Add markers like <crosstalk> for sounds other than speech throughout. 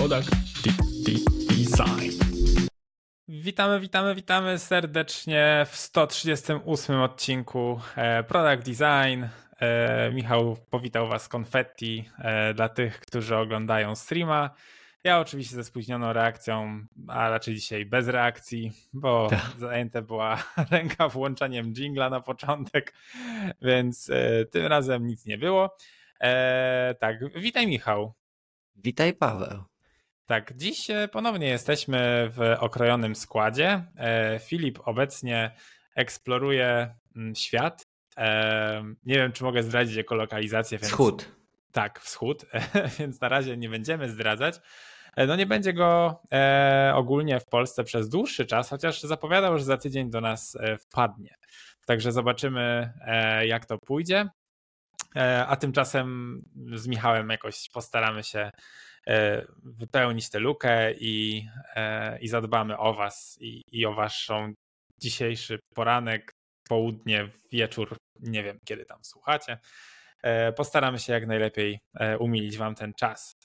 Product Design. Witamy, witamy, witamy serdecznie w 138 odcinku e, Product Design. E, Michał powitał Was konfetti e, dla tych, którzy oglądają streama. Ja oczywiście ze spóźnioną reakcją, a raczej dzisiaj bez reakcji, bo Tak. zajęta była <laughs> ręka włączeniem jingla na początek, więc tym razem nic nie było. Tak, witaj Michał. Witaj Paweł. Tak, dziś e, ponownie jesteśmy w okrojonym składzie. E, Filip obecnie eksploruje mm, świat. E, Nie wiem, czy mogę zdradzić jego lokalizację. Więc... Wschód. Tak, wschód, <laughs> więc na razie nie będziemy zdradzać. No nie będzie go ogólnie w Polsce przez dłuższy czas, chociaż zapowiadał, że za tydzień do nas wpadnie. Także zobaczymy, jak to pójdzie. A tymczasem z Michałem jakoś postaramy się wypełnić tę lukę i, e, i zadbamy o Was i, i o Waszą dzisiejszy poranek, południe, wieczór. Nie wiem, kiedy tam słuchacie. E, Postaramy się jak najlepiej e, umilić Wam ten czas.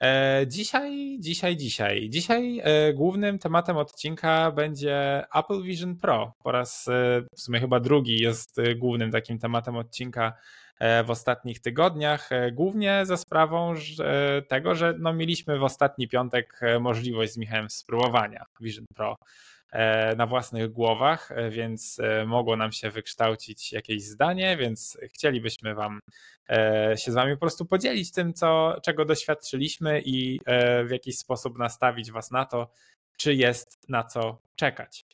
E, Dzisiaj, dzisiaj, dzisiaj. Dzisiaj e, głównym tematem odcinka będzie Apple Vision Pro. Po raz e, w sumie chyba drugi jest e, głównym takim tematem odcinka e, w ostatnich tygodniach, e, głównie za sprawą że, tego, że no, mieliśmy w ostatni piątek e, możliwość z Michałem spróbowania Vision Pro e, na własnych głowach, e, więc e, mogło nam się wykształcić jakieś zdanie, więc chcielibyśmy Wam e, się z Wami po prostu podzielić tym, co, czego doświadczyliśmy i e, w jakiś sposób nastawić Was na to, czy jest na co czekać.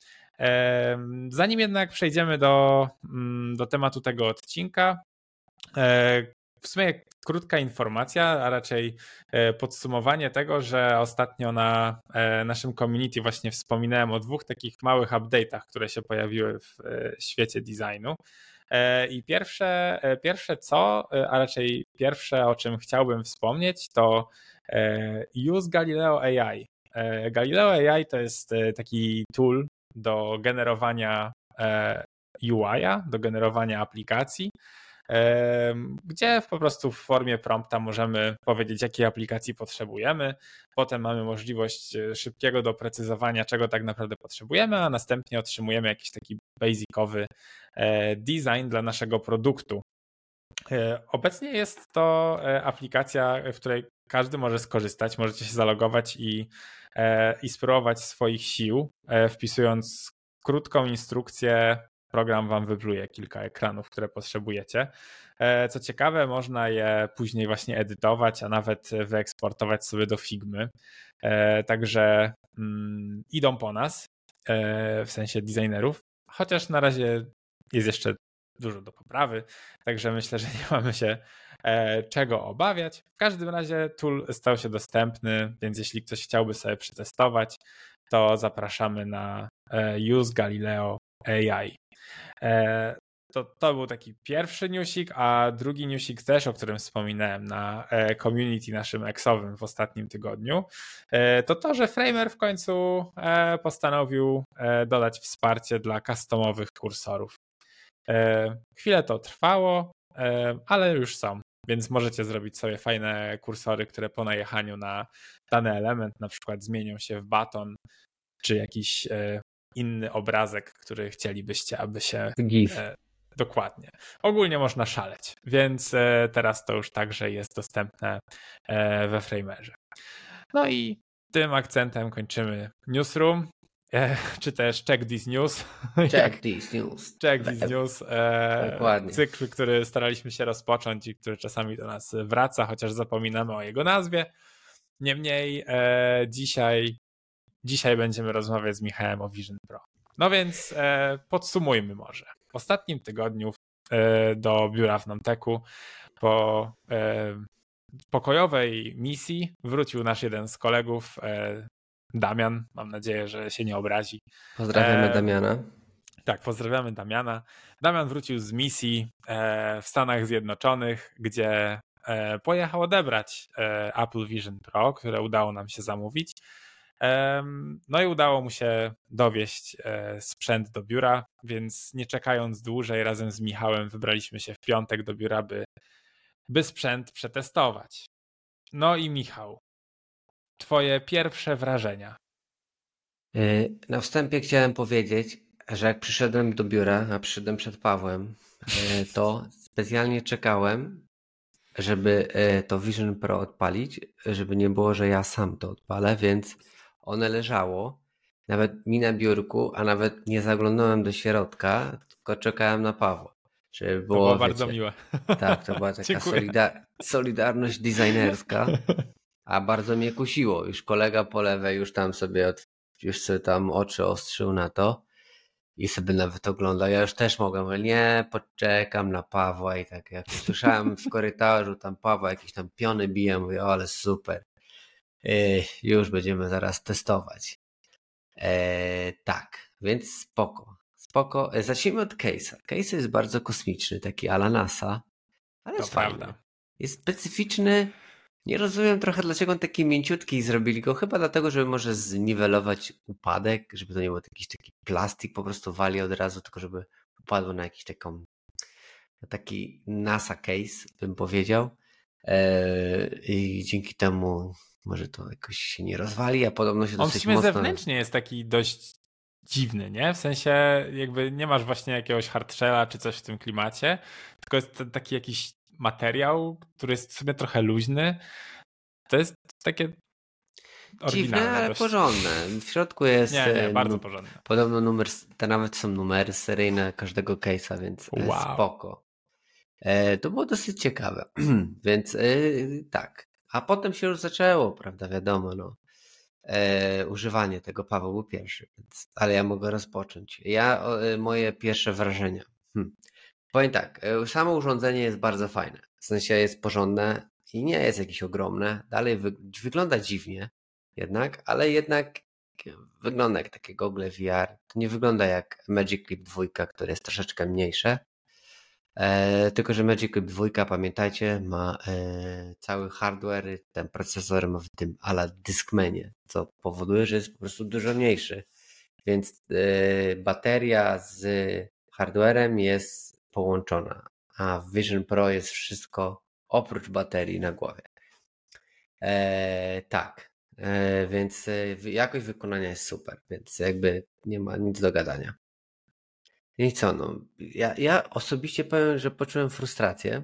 E, Zanim jednak przejdziemy do, mm, do tematu tego odcinka, e, w sumie krótka informacja, a raczej e, podsumowanie tego, że ostatnio na e, naszym community właśnie wspominałem o dwóch takich małych update'ach, które się pojawiły w e, świecie designu. E, I pierwsze, e, pierwsze co, e, a raczej pierwsze o czym chciałbym wspomnieć, to e, Use Galileo AI. E, Galileo AI to jest e, taki tool do generowania e, UI-a, do generowania aplikacji, gdzie po prostu w formie prompta możemy powiedzieć, jakiej aplikacji potrzebujemy. Potem mamy możliwość e, szybkiego doprecyzowania, czego tak naprawdę potrzebujemy, a następnie otrzymujemy jakiś taki basicowy e, design dla naszego produktu. E, Obecnie jest to aplikacja, w której każdy może skorzystać. Możecie się zalogować i, i spróbować swoich sił, wpisując krótką instrukcję. Program wam wypluje kilka ekranów, które potrzebujecie. E, Co ciekawe, można je później właśnie edytować, a nawet wyeksportować sobie do Figmy. E, Także mm, idą po nas, e, w sensie designerów, chociaż na razie jest jeszcze dużo do poprawy, także myślę, że nie mamy się czego obawiać. W każdym razie tool stał się dostępny, więc jeśli ktoś chciałby sobie przetestować, to zapraszamy na Use Galileo AI. E, To, to był taki pierwszy newsik, a drugi newsik też, o którym wspominałem na e, community naszym eksowym w ostatnim tygodniu, e, to to, że Framer w końcu postanowił dodać wsparcie dla customowych kursorów. Chwilę to trwało, ale już są, więc możecie zrobić sobie fajne kursory, które po najechaniu na dany element na przykład zmienią się w baton, czy jakiś inny obrazek, który chcielibyście, aby się GIF. E, Dokładnie. Ogólnie można szaleć, więc e, teraz to już także jest dostępne e, we Framerze. No i tym akcentem kończymy Newsroom, e, czy też Check This News. <laughs> Check these news. Check This News. Dokładnie. cykl, który staraliśmy się rozpocząć i który czasami do nas wraca, chociaż zapominamy o jego nazwie. Niemniej e, dzisiaj, dzisiaj będziemy rozmawiać z Michałem o Vision Pro. No więc e, podsumujmy może. W ostatnim tygodniu e, do biura w Namteku po e, pokojowej misji wrócił nasz jeden z kolegów, e, Damian. Mam nadzieję, że się nie obrazi. Pozdrawiamy E, Damiana. Tak, pozdrawiamy Damiana. Damian wrócił z misji e, w Stanach Zjednoczonych, gdzie pojechał odebrać Apple Vision Pro, które udało nam się zamówić. No i udało mu się dowieść e, sprzęt do biura, więc nie czekając dłużej, razem z Michałem wybraliśmy się w piątek do biura, by, by sprzęt przetestować. No i Michał, twoje pierwsze wrażenia? Y, na wstępie chciałem powiedzieć, że jak przyszedłem do biura, a przyszedłem przed Pawłem, y, to specjalnie czekałem, żeby y, to Vision Pro odpalić, żeby nie było, że ja sam to odpalę, więc one leżało, nawet mi na biurku, a nawet nie zaglądałem do środka, tylko czekałem na Pawła. Żeby było, to było wiecie, bardzo miłe. Tak, to była <laughs> taka solidar solidarność designerska, a bardzo mnie kusiło. Już kolega po lewej już tam sobie, od, już sobie tam oczy ostrzył na to i sobie nawet oglądał. Ja już też mogłem, ale nie, poczekam na Pawła i tak jak słyszałem w korytarzu tam Pawła jakieś tam piony biję, mówię, o, ale super. Yy, już będziemy zaraz testować. Eee, tak, więc spoko. Spoko. E, zacznijmy od case'a. Case jest bardzo kosmiczny, taki ala NASA, ale to jest prawda. fajny. Jest specyficzny. Nie rozumiem trochę, dlaczego on taki mięciutki i zrobili go. Chyba dlatego, żeby może zniwelować upadek, żeby to nie był jakiś taki plastik, po prostu wali od razu, tylko żeby upadło na jakiś taką, taki NASA case, bym powiedział. I dzięki temu może to jakoś się nie rozwali, a podobno się On dosyć w sumie mocno... zewnętrznie jest taki dość dziwny, nie? W sensie jakby nie masz właśnie jakiegoś hardshella czy coś w tym klimacie, tylko jest taki jakiś materiał, który jest sobie trochę luźny. To jest takie Dziwne, ale dość. porządne. W środku jest. Nie, nie, e, bardzo porządne. Podobno numer, te nawet są numery seryjne każdego case'a, więc e, Wow. spoko. E, to było dosyć ciekawe. <clears throat> więc e, tak. A potem się już zaczęło, prawda, wiadomo, no. E, używanie tego Paweł pierwszy, więc, ale ja mogę rozpocząć. Ja, e, moje pierwsze wrażenia. Hm. Powiem tak, e, samo urządzenie jest bardzo fajne. W sensie jest porządne i nie jest jakieś ogromne. Dalej wy, wygląda dziwnie jednak, ale jednak wygląda jak takie gogle VR. To nie wygląda jak Magic Clip 2, które jest troszeczkę mniejsze. E, tylko, że Magic Clip 2, pamiętajcie, ma e, cały hardware, ten procesor ma w tym ala Discmanie, co powoduje, że jest po prostu dużo mniejszy. Więc e, bateria z hardwarem jest połączona, a w Vision Pro jest wszystko oprócz baterii na głowie. E, tak, e, więc jakość wykonania jest super, więc jakby nie ma nic do gadania. I co, no, ja, ja osobiście powiem, że poczułem frustrację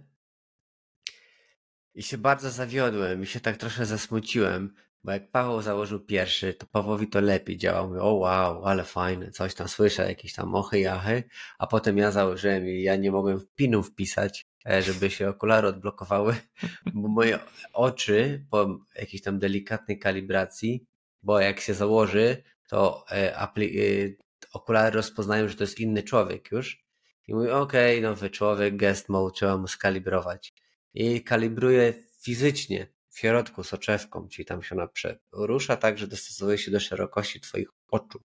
i się bardzo zawiodłem i się tak trochę zasmuciłem, bo jak Paweł założył pierwszy, to Pawłowi to lepiej działało. Mówię, o wow, ale fajne, coś tam słyszę, jakieś tam ochy, jachy, a potem ja założyłem i ja nie mogłem pinu wpisać, e, żeby się okulary odblokowały, <laughs> bo moje oczy po jakiejś tam delikatnej kalibracji, bo jak się założy, to e, e, okulary rozpoznają, że to jest inny człowiek już i mówię, okej, nowy człowiek, guest mode, trzeba mu skalibrować. I kalibruję fizycznie w środku soczewką, czyli tam się ona rusza tak, że dostosowuje się do szerokości twoich oczu.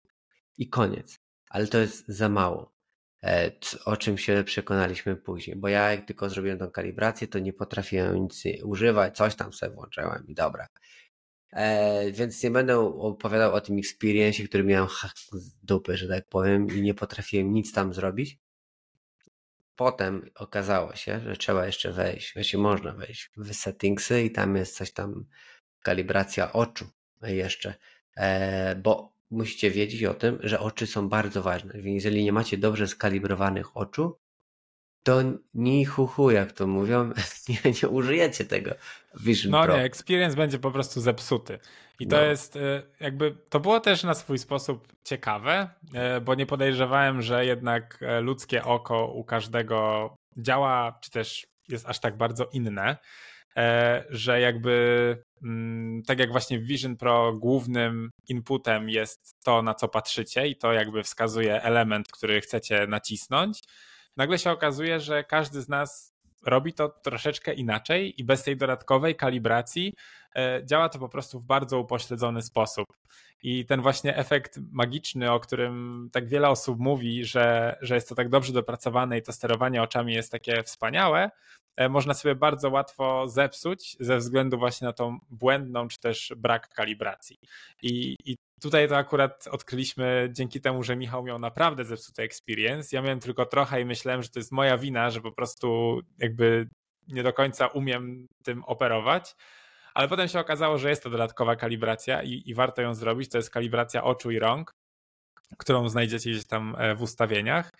I koniec. Ale to jest za mało. E, O czym się przekonaliśmy później, bo ja jak tylko zrobiłem tą kalibrację, to nie potrafiłem nic używać, coś tam sobie włączyłem i dobra. E, więc nie będę opowiadał o tym experience, który miałem z dupy, że tak powiem, i nie potrafiłem nic tam zrobić. Potem okazało się, że trzeba jeszcze wejść, właściwie można wejść w settingsy i tam jest coś tam, kalibracja oczu jeszcze, e, bo musicie wiedzieć o tym, że oczy są bardzo ważne. Więc jeżeli nie macie dobrze skalibrowanych oczu, to ni hu hu, jak to mówią, <laughs> nie, nie użyjecie tego Vision No Pro. nie, experience będzie po prostu zepsuty. I to No. jest e, jakby, to było też na swój sposób ciekawe, e, bo nie podejrzewałem, że jednak e, ludzkie oko u każdego działa, czy też jest aż tak bardzo inne, że jakby mm, tak jak właśnie w Vision Pro głównym inputem jest to, na co patrzycie i to jakby wskazuje element, który chcecie nacisnąć, nagle się okazuje, że każdy z nas robi to troszeczkę inaczej i bez tej dodatkowej kalibracji e, działa to po prostu w bardzo upośledzony sposób. I ten właśnie efekt magiczny, o którym tak wiele osób mówi, że, że jest to tak dobrze dopracowane i to sterowanie oczami jest takie wspaniałe, można sobie bardzo łatwo zepsuć ze względu właśnie na tą błędną czy też brak kalibracji. I, i tutaj to akurat odkryliśmy dzięki temu, że Michał miał naprawdę zepsuty experience. Ja miałem tylko trochę i myślałem, że to jest moja wina, że po prostu jakby nie do końca umiem tym operować. ale potem się okazało, że jest to dodatkowa kalibracja i, i warto ją zrobić. To jest kalibracja oczu i rąk, którą znajdziecie gdzieś tam e, w ustawieniach.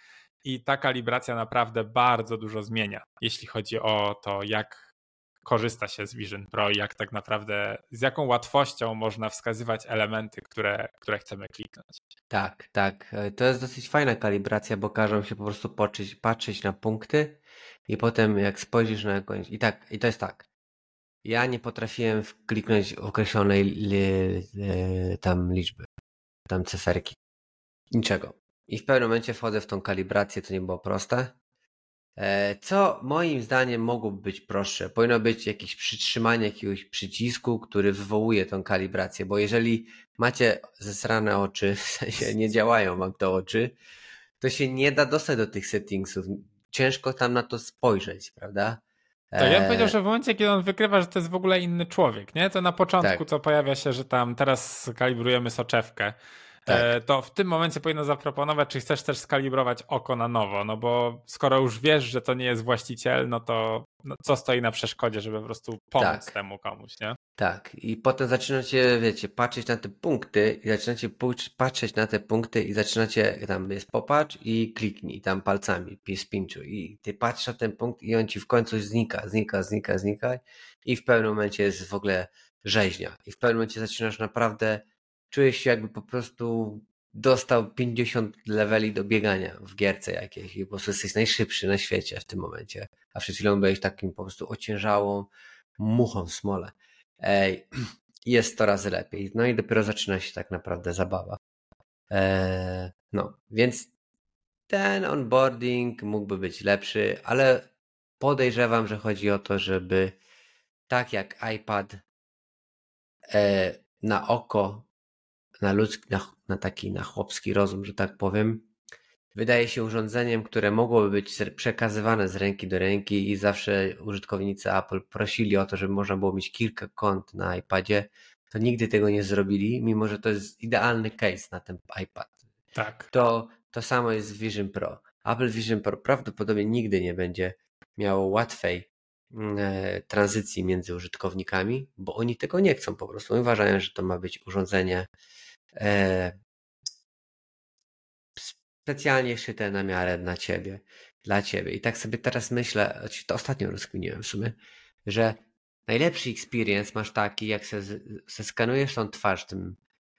I ta kalibracja naprawdę bardzo dużo zmienia, jeśli chodzi o to, jak korzysta się z Vision Pro i jak tak naprawdę, z jaką łatwością można wskazywać elementy, które, które chcemy kliknąć. Tak, tak. E, to jest dosyć fajna kalibracja, bo każą się po prostu patrzeć, patrzeć na punkty i potem jak spojrzysz na jakąś... I tak, i to jest tak. Ja nie potrafiłem kliknąć określonej li, li, tam liczby, tam ceserki. Niczego. I w pewnym momencie wchodzę w tą kalibrację, to nie było proste. E, co moim zdaniem mogłoby być prostsze? Powinno być jakieś przytrzymanie jakiegoś przycisku, który wywołuje tą kalibrację, bo jeżeli macie zesrane oczy, <laughs> w sensie nie działają wam te oczy, to się nie da dostać do tych settingsów. Ciężko tam na to spojrzeć, prawda? To ja bym powiedział, że w momencie, kiedy on wykrywa, że to jest w ogóle inny człowiek, nie? To na początku, tak. co pojawia się, że tam teraz kalibrujemy soczewkę, tak. E, to w tym momencie powinno zaproponować, czy chcesz też skalibrować oko na nowo, no bo skoro już wiesz, że to nie jest właściciel, no to no co stoi na przeszkodzie, żeby po prostu pomóc tak. temu komuś, nie? Tak, i potem zaczynacie, wiecie, patrzeć na te punkty i zaczynacie patrzeć na te punkty i zaczynacie, tam jest popatrz i kliknij tam palcami, spinczu i ty patrzysz na ten punkt i on ci w końcu znika, znika, znika, znika i w pewnym momencie jest w ogóle rzeźnia i w pewnym momencie zaczynasz naprawdę czujesz się jakby po prostu dostał 50 leveli do biegania w gierce jakiejś i po prostu jesteś najszybszy na świecie w tym momencie. A przed chwilą byłeś takim po prostu ociężałą muchą w smole. Ej, <clears throat> jest to razy lepiej. No i dopiero zaczyna się tak naprawdę zabawa. Eee, no, więc ten onboarding mógłby być lepszy, ale podejrzewam, że chodzi o to, żeby tak jak iPad e, na oko na ludzki, na, na taki, na chłopski rozum, że tak powiem, wydaje się urządzeniem, które mogłoby być przekazywane z ręki do ręki i zawsze użytkownicy Apple prosili o to, żeby można było mieć kilka kont na iPadzie, to nigdy tego nie zrobili, mimo że to jest idealny case na ten iPad. Tak. To, to samo jest z Vision Pro. Apple Vision Pro prawdopodobnie nigdy nie będzie miało łatwej mm, e, tranzycji między użytkownikami, bo oni tego nie chcą po prostu. Uważają, że to ma być urządzenie e, specjalnie szyte na miarę na ciebie, dla ciebie. I tak sobie teraz myślę, to ostatnio rozkminiłem w sumie, że najlepszy experience masz taki, jak se, se skanujesz tą twarz tym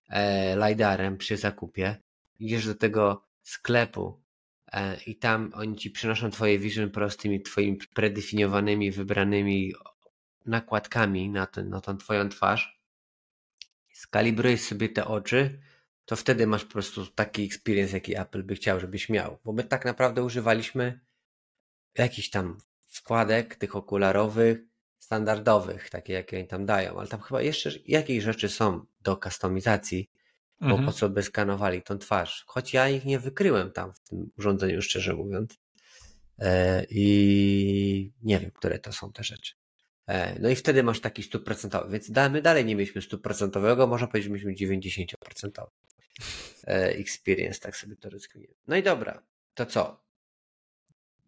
e, LiDARem przy zakupie, idziesz do tego sklepu e, i tam oni ci przynoszą twoje Vision Pro z tymi twoimi predefiniowanymi, wybranymi nakładkami na, ten, na tą twoją twarz skalibrujesz sobie te oczy, to wtedy masz po prostu taki experience, jaki Apple by chciał, żebyś miał. Bo my tak naprawdę używaliśmy jakichś tam wkładek, tych okularowych, standardowych, takie jakie oni tam dają, ale tam chyba jeszcze jakieś rzeczy są do kustomizacji, bo mhm. po co by skanowali tą twarz. Choć ja ich nie wykryłem tam w tym urządzeniu, szczerze mówiąc. E, I nie wiem, które to są te rzeczy. E, no i wtedy masz taki stuprocentowy, więc my dalej nie mieliśmy stuprocentowego, można powiedzieć, że mieliśmy 90% e, experience, tak sobie to rozkminię. No i dobra, to co?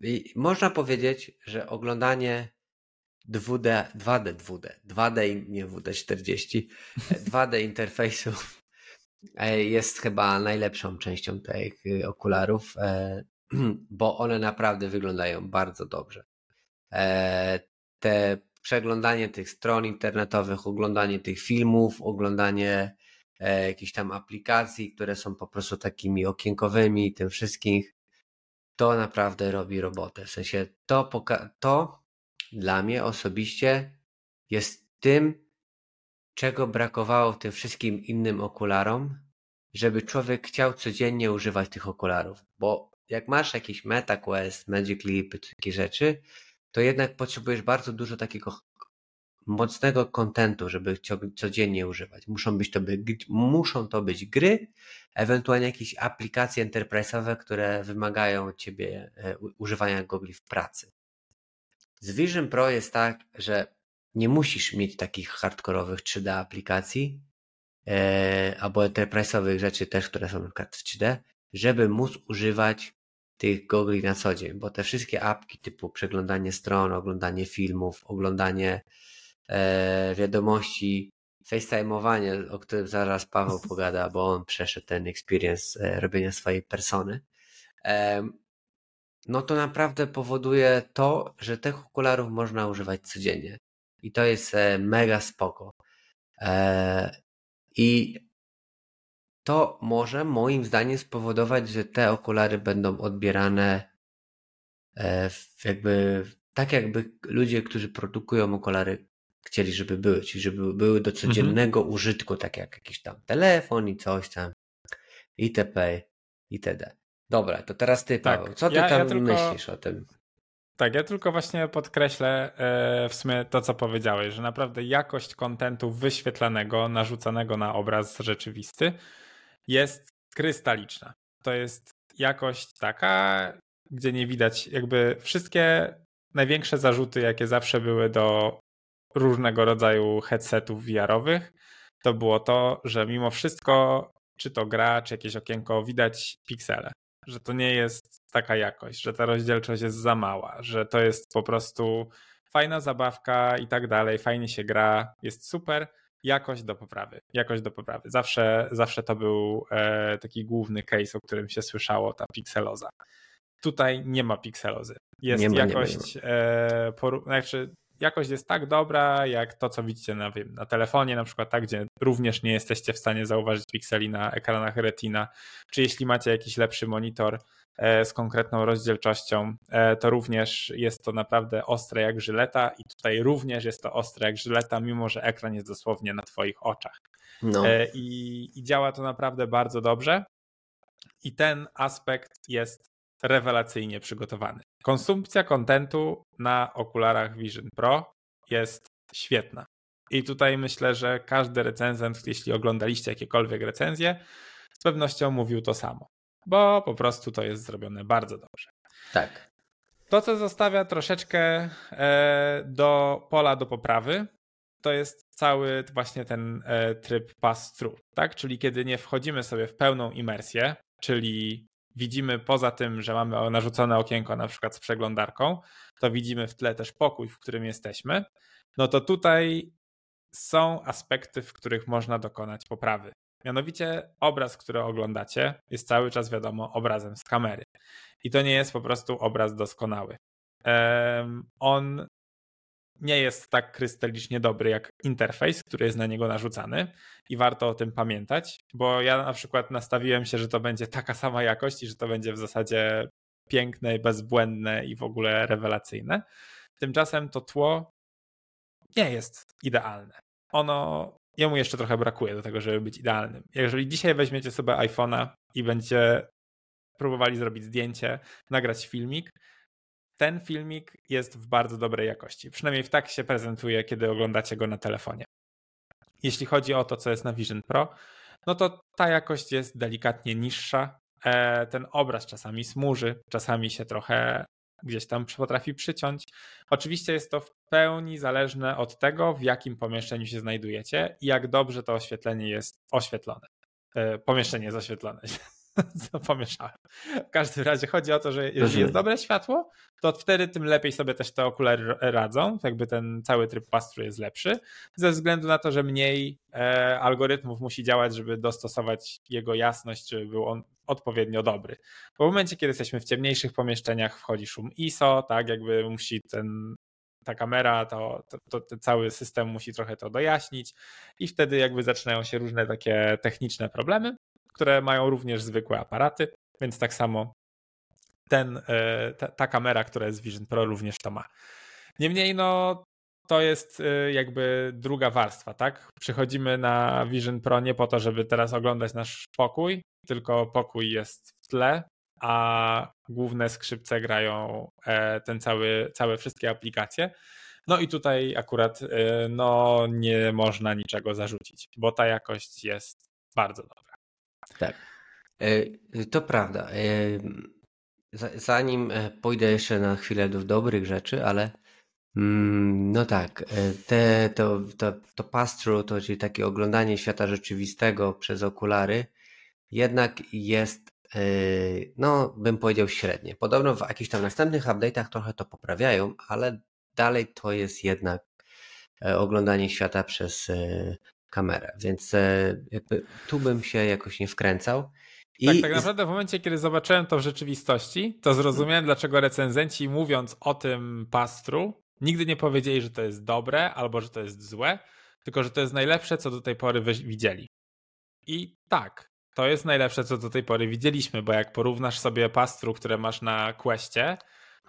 I można powiedzieć, że oglądanie 2D, 2D, 2D, 2D, nie WD40, 2D interfejsów e, jest chyba najlepszą częścią tych okularów, bo one naprawdę wyglądają bardzo dobrze. Te przeglądanie tych stron internetowych, oglądanie tych filmów, oglądanie e, jakichś tam aplikacji, które są po prostu takimi okienkowymi i tym wszystkich, to naprawdę robi robotę. W sensie to, to dla mnie osobiście jest tym, czego brakowało tym wszystkim innym okularom, żeby człowiek chciał codziennie używać tych okularów. Bo jak masz jakiś MetaQuest, Magic Leap, takie rzeczy, to jednak potrzebujesz bardzo dużo takiego mocnego kontentu, żeby codziennie używać. Muszą, być to by, muszą to być gry, ewentualnie jakieś aplikacje enterprise'owe, które wymagają od ciebie e, używania gogli w pracy. Z Vision Pro jest tak, że nie musisz mieć takich hardkorowych 3D aplikacji e, albo enterprise'owych rzeczy też, które są na przykład w 3D, żeby móc używać tych gogli na co dzień, bo te wszystkie apki typu przeglądanie stron, oglądanie filmów, oglądanie e, wiadomości, FaceTime'owanie, o którym zaraz Paweł <laughs> pogada, bo on przeszedł ten experience e, robienia swojej persony, e, no to naprawdę powoduje to, że tych okularów można używać codziennie. I to jest e, mega spoko. E, I to może moim zdaniem spowodować, że te okulary będą odbierane e, jakby tak jakby ludzie, którzy produkują okulary chcieli, żeby były, czyli żeby były do mhm. codziennego mhm. użytku, tak jak jakiś tam telefon i coś tam, itp., itd. Dobra, to teraz ty, tak, Paweł, co ty ja, tam ja tylko, myślisz o tym? Tak, ja tylko właśnie podkreślę e, w sumie to, co powiedziałeś, że naprawdę jakość kontentu wyświetlanego, narzucanego na obraz rzeczywisty jest krystaliczna. To jest jakość taka, gdzie nie widać jakby wszystkie największe zarzuty, jakie zawsze były do różnego rodzaju headsetów VR-owych, to było to, że mimo wszystko, czy to gra, czy jakieś okienko, widać piksele. Że to nie jest taka jakość, że ta rozdzielczość jest za mała, że to jest po prostu fajna zabawka i tak dalej, fajnie się gra, jest super, jakość do poprawy, jakość do poprawy. Zawsze, zawsze to był e, taki główny case, o którym się słyszało, ta pikseloza. Tutaj nie ma pikselozy. Jest ma, jakość, nie ma, nie ma. E, znaczy jakość jest tak dobra, jak to, co widzicie na, wiem, na telefonie, na przykład tak, gdzie również nie jesteście w stanie zauważyć pikseli na ekranach Retina, czy jeśli macie jakiś lepszy monitor e, z konkretną rozdzielczością, e, to również jest to naprawdę ostre jak żyleta i tutaj również jest to ostre jak żyleta, mimo że ekran jest dosłownie na twoich oczach. No. E, I, I działa to naprawdę bardzo dobrze. I ten aspekt jest rewelacyjnie przygotowany. Konsumpcja kontentu na okularach Vision Pro jest świetna. I tutaj myślę, że każdy recenzent, jeśli oglądaliście jakiekolwiek recenzje, z pewnością mówił to samo, bo po prostu to jest zrobione bardzo dobrze. Tak. To, co zostawia troszeczkę e, do pola do poprawy, to jest cały właśnie ten e, tryb pass-through, tak? Czyli kiedy nie wchodzimy sobie w pełną imersję, czyli widzimy poza tym, że mamy narzucone okienko na przykład z przeglądarką, to widzimy w tle też pokój, w którym jesteśmy, no to tutaj są aspekty, w których można dokonać poprawy. Mianowicie obraz, który oglądacie, jest cały czas wiadomo obrazem z kamery. I to nie jest po prostu obraz doskonały. On nie jest tak krystalicznie dobry jak interfejs, który jest na niego narzucany i warto o tym pamiętać, bo ja na przykład nastawiłem się, że to będzie taka sama jakość i że to będzie w zasadzie piękne, bezbłędne i w ogóle rewelacyjne. Tymczasem to tło nie jest idealne. Ono, jemu jeszcze trochę brakuje do tego, żeby być idealnym. Jeżeli dzisiaj weźmiecie sobie iPhone'a i będziecie próbowali zrobić zdjęcie, nagrać filmik, ten filmik jest w bardzo dobrej jakości. Przynajmniej tak się prezentuje, kiedy oglądacie go na telefonie. Jeśli chodzi o to, co jest na Vision Pro, no to ta jakość jest delikatnie niższa. E, ten obraz czasami smuży, czasami się trochę gdzieś tam potrafi przyciąć. Oczywiście jest to w pełni zależne od tego, w jakim pomieszczeniu się znajdujecie i jak dobrze to oświetlenie jest oświetlone. E, pomieszczenie jest oświetlone. <laughs> <laughs> co pomieszałem. W każdym razie chodzi o to, że jeżeli jest dobre światło, to wtedy tym lepiej sobie też te okulary radzą, jakby ten cały tryb pastru jest lepszy, ze względu na to, że mniej e, algorytmów musi działać, żeby dostosować jego jasność, żeby był on odpowiednio dobry. Bo w momencie, kiedy jesteśmy w ciemniejszych pomieszczeniach, wchodzi szum ISO, tak, jakby musi ten ta kamera, to, to, to, cały system musi trochę to dojaśnić i wtedy jakby zaczynają się różne takie techniczne problemy które mają również zwykłe aparaty, więc tak samo ten, e, ta, ta kamera, która jest Vision Pro również to ma. Niemniej no to jest e, jakby druga warstwa, tak? Przychodzimy na Vision Pro nie po to, żeby teraz oglądać nasz pokój, tylko pokój jest w tle, a główne skrzypce grają e, ten cały, całe wszystkie aplikacje. No i tutaj akurat no nie można niczego zarzucić, bo ta jakość jest bardzo dobra. Tak. E, to prawda. E, zanim e, pójdę jeszcze na chwilę do dobrych rzeczy, ale mm, no tak, te, to, to, to pass-through, to czyli takie oglądanie świata rzeczywistego przez okulary, jednak jest, no bym powiedział średnie. Podobno w jakichś tam następnych update'ach trochę to poprawiają, ale dalej to jest jednak oglądanie świata przez kamerę. Więc e, jakby tu bym się jakoś nie wkręcał. I... Tak, tak naprawdę w momencie, kiedy zobaczyłem to w rzeczywistości, to zrozumiałem, dlaczego recenzenci mówiąc o tym pastru, nigdy nie powiedzieli, że to jest dobre albo że to jest złe, tylko że to jest najlepsze, co do tej pory widzieli. I tak, to jest najlepsze, co do tej pory widzieliśmy, bo jak porównasz sobie pastru, które masz na Questie,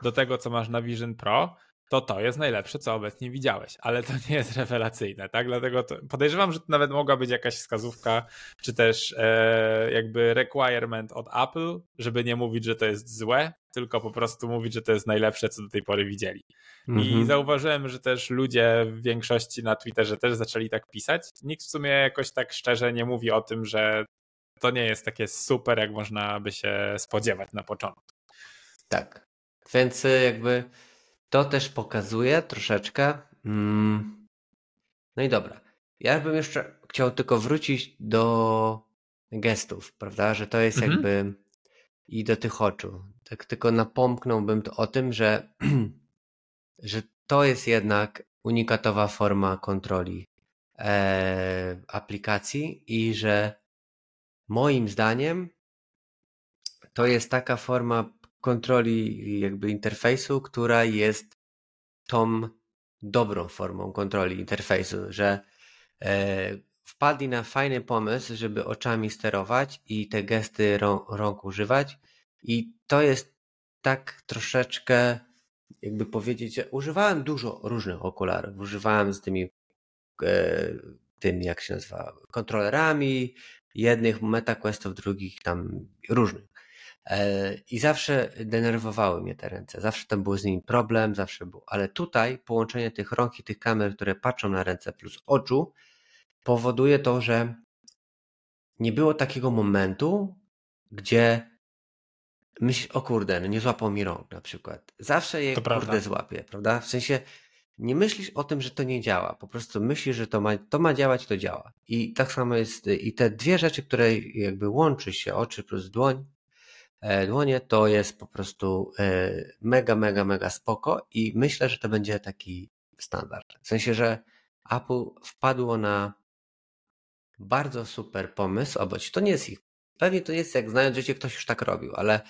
do tego, co masz na Vision Pro, to to jest najlepsze, co obecnie widziałeś, ale to nie jest rewelacyjne, tak? Dlatego podejrzewam, że to nawet mogła być jakaś wskazówka, czy też e, jakby requirement od Apple, żeby nie mówić, że to jest złe, tylko po prostu mówić, że to jest najlepsze, co do tej pory widzieli. I mhm. zauważyłem, że też ludzie w większości na Twitterze też zaczęli tak pisać. Nikt w sumie jakoś tak szczerze nie mówi o tym, że to nie jest takie super, jak można by się spodziewać na początku. Tak. Więc y, jakby to też pokazuje troszeczkę. Mm, no i dobra. Ja bym jeszcze chciał tylko wrócić do gestów, prawda? Że to jest mhm. jakby i do tych oczu. Tak tylko napomknąłbym to o tym, że, <clears throat> że to jest jednak unikatowa forma kontroli e, aplikacji i że moim zdaniem to jest taka forma kontroli jakby interfejsu, która jest tą dobrą formą kontroli interfejsu, że e, wpadli na fajny pomysł, żeby oczami sterować i te gesty rąk, rąk używać i to jest tak troszeczkę jakby powiedzieć, że używałem dużo różnych okularów, używałem z tymi e, tym jak się nazywa, kontrolerami, jednych MetaQuestów, drugich tam różnych. E, I zawsze denerwowały mnie te ręce. Zawsze tam był z nimi problem, zawsze był. Ale tutaj połączenie tych rąk i tych kamer, które patrzą na ręce plus oczu, powoduje to, że nie było takiego momentu, gdzie myśl, o kurde, no nie złapał mi rąk na przykład. Zawsze je to kurde prawda. złapie, prawda? W sensie nie myślisz o tym, że to nie działa. Po prostu myślisz, że to ma, to ma działać, to działa. I tak samo jest, i te dwie rzeczy, które jakby łączy się, oczy plus dłoń, dłonie, to jest po prostu e, mega, mega, mega spoko i myślę, że to będzie taki standard. W sensie, że Apple wpadło na bardzo super pomysł, albo to nie jest ich, pewnie to jest jak znając życie, ktoś już tak robił, ale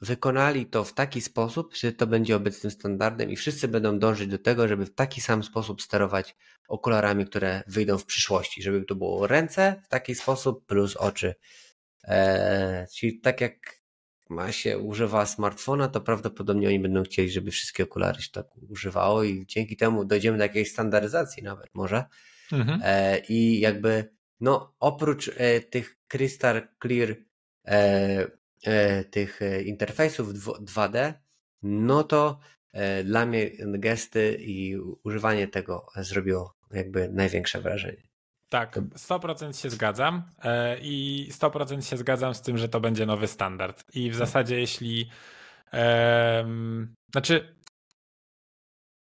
wykonali to w taki sposób, że to będzie obecnym standardem i wszyscy będą dążyć do tego, żeby w taki sam sposób sterować okularami, które wyjdą w przyszłości, żeby to było ręce w taki sposób plus oczy. Eee, czyli tak jak ma się używa smartfona, to prawdopodobnie oni będą chcieli, żeby wszystkie okulary się tak używało i dzięki temu dojdziemy do jakiejś standaryzacji nawet może. Mhm. E, I jakby no oprócz e, tych Crystal Clear e, e tych e, interfejsów 2D, no to e, dla mnie gesty i używanie tego zrobiło jakby największe wrażenie. Tak, 100% się zgadzam e, i 100% się zgadzam z tym, że to będzie nowy standard. I w zasadzie, jeśli. Um, znaczy,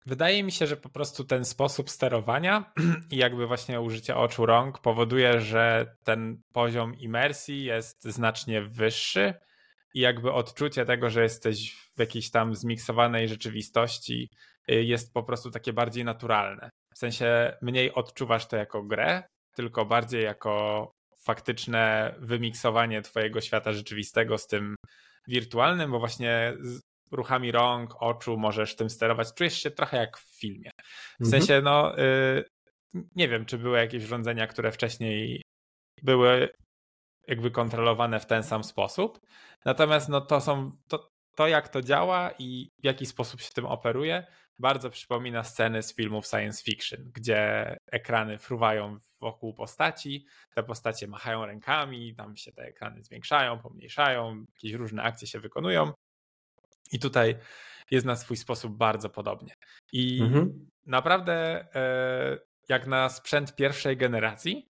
wydaje mi się, że po prostu ten sposób sterowania <clears throat> i jakby właśnie użycie oczu rąk powoduje, że ten poziom imersji jest znacznie wyższy i jakby odczucie tego, że jesteś w jakiejś tam zmiksowanej rzeczywistości y, jest po prostu takie bardziej naturalne. W sensie mniej odczuwasz to jako grę, tylko bardziej jako faktyczne wymiksowanie twojego świata rzeczywistego z tym wirtualnym, bo właśnie z ruchami rąk, oczu możesz tym sterować. Czujesz się trochę jak w filmie. W mhm. sensie, no, y, nie wiem, czy były jakieś urządzenia, które wcześniej były jakby kontrolowane w ten sam sposób. Natomiast no, to są, to, to jak to działa i w jaki sposób się tym operuje, bardzo przypomina sceny z filmów science fiction, gdzie ekrany fruwają wokół postaci, te postacie machają rękami, tam się te ekrany zwiększają, pomniejszają, jakieś różne akcje się wykonują. I tutaj jest na swój sposób bardzo podobnie. I mhm. naprawdę, e, jak na sprzęt pierwszej generacji,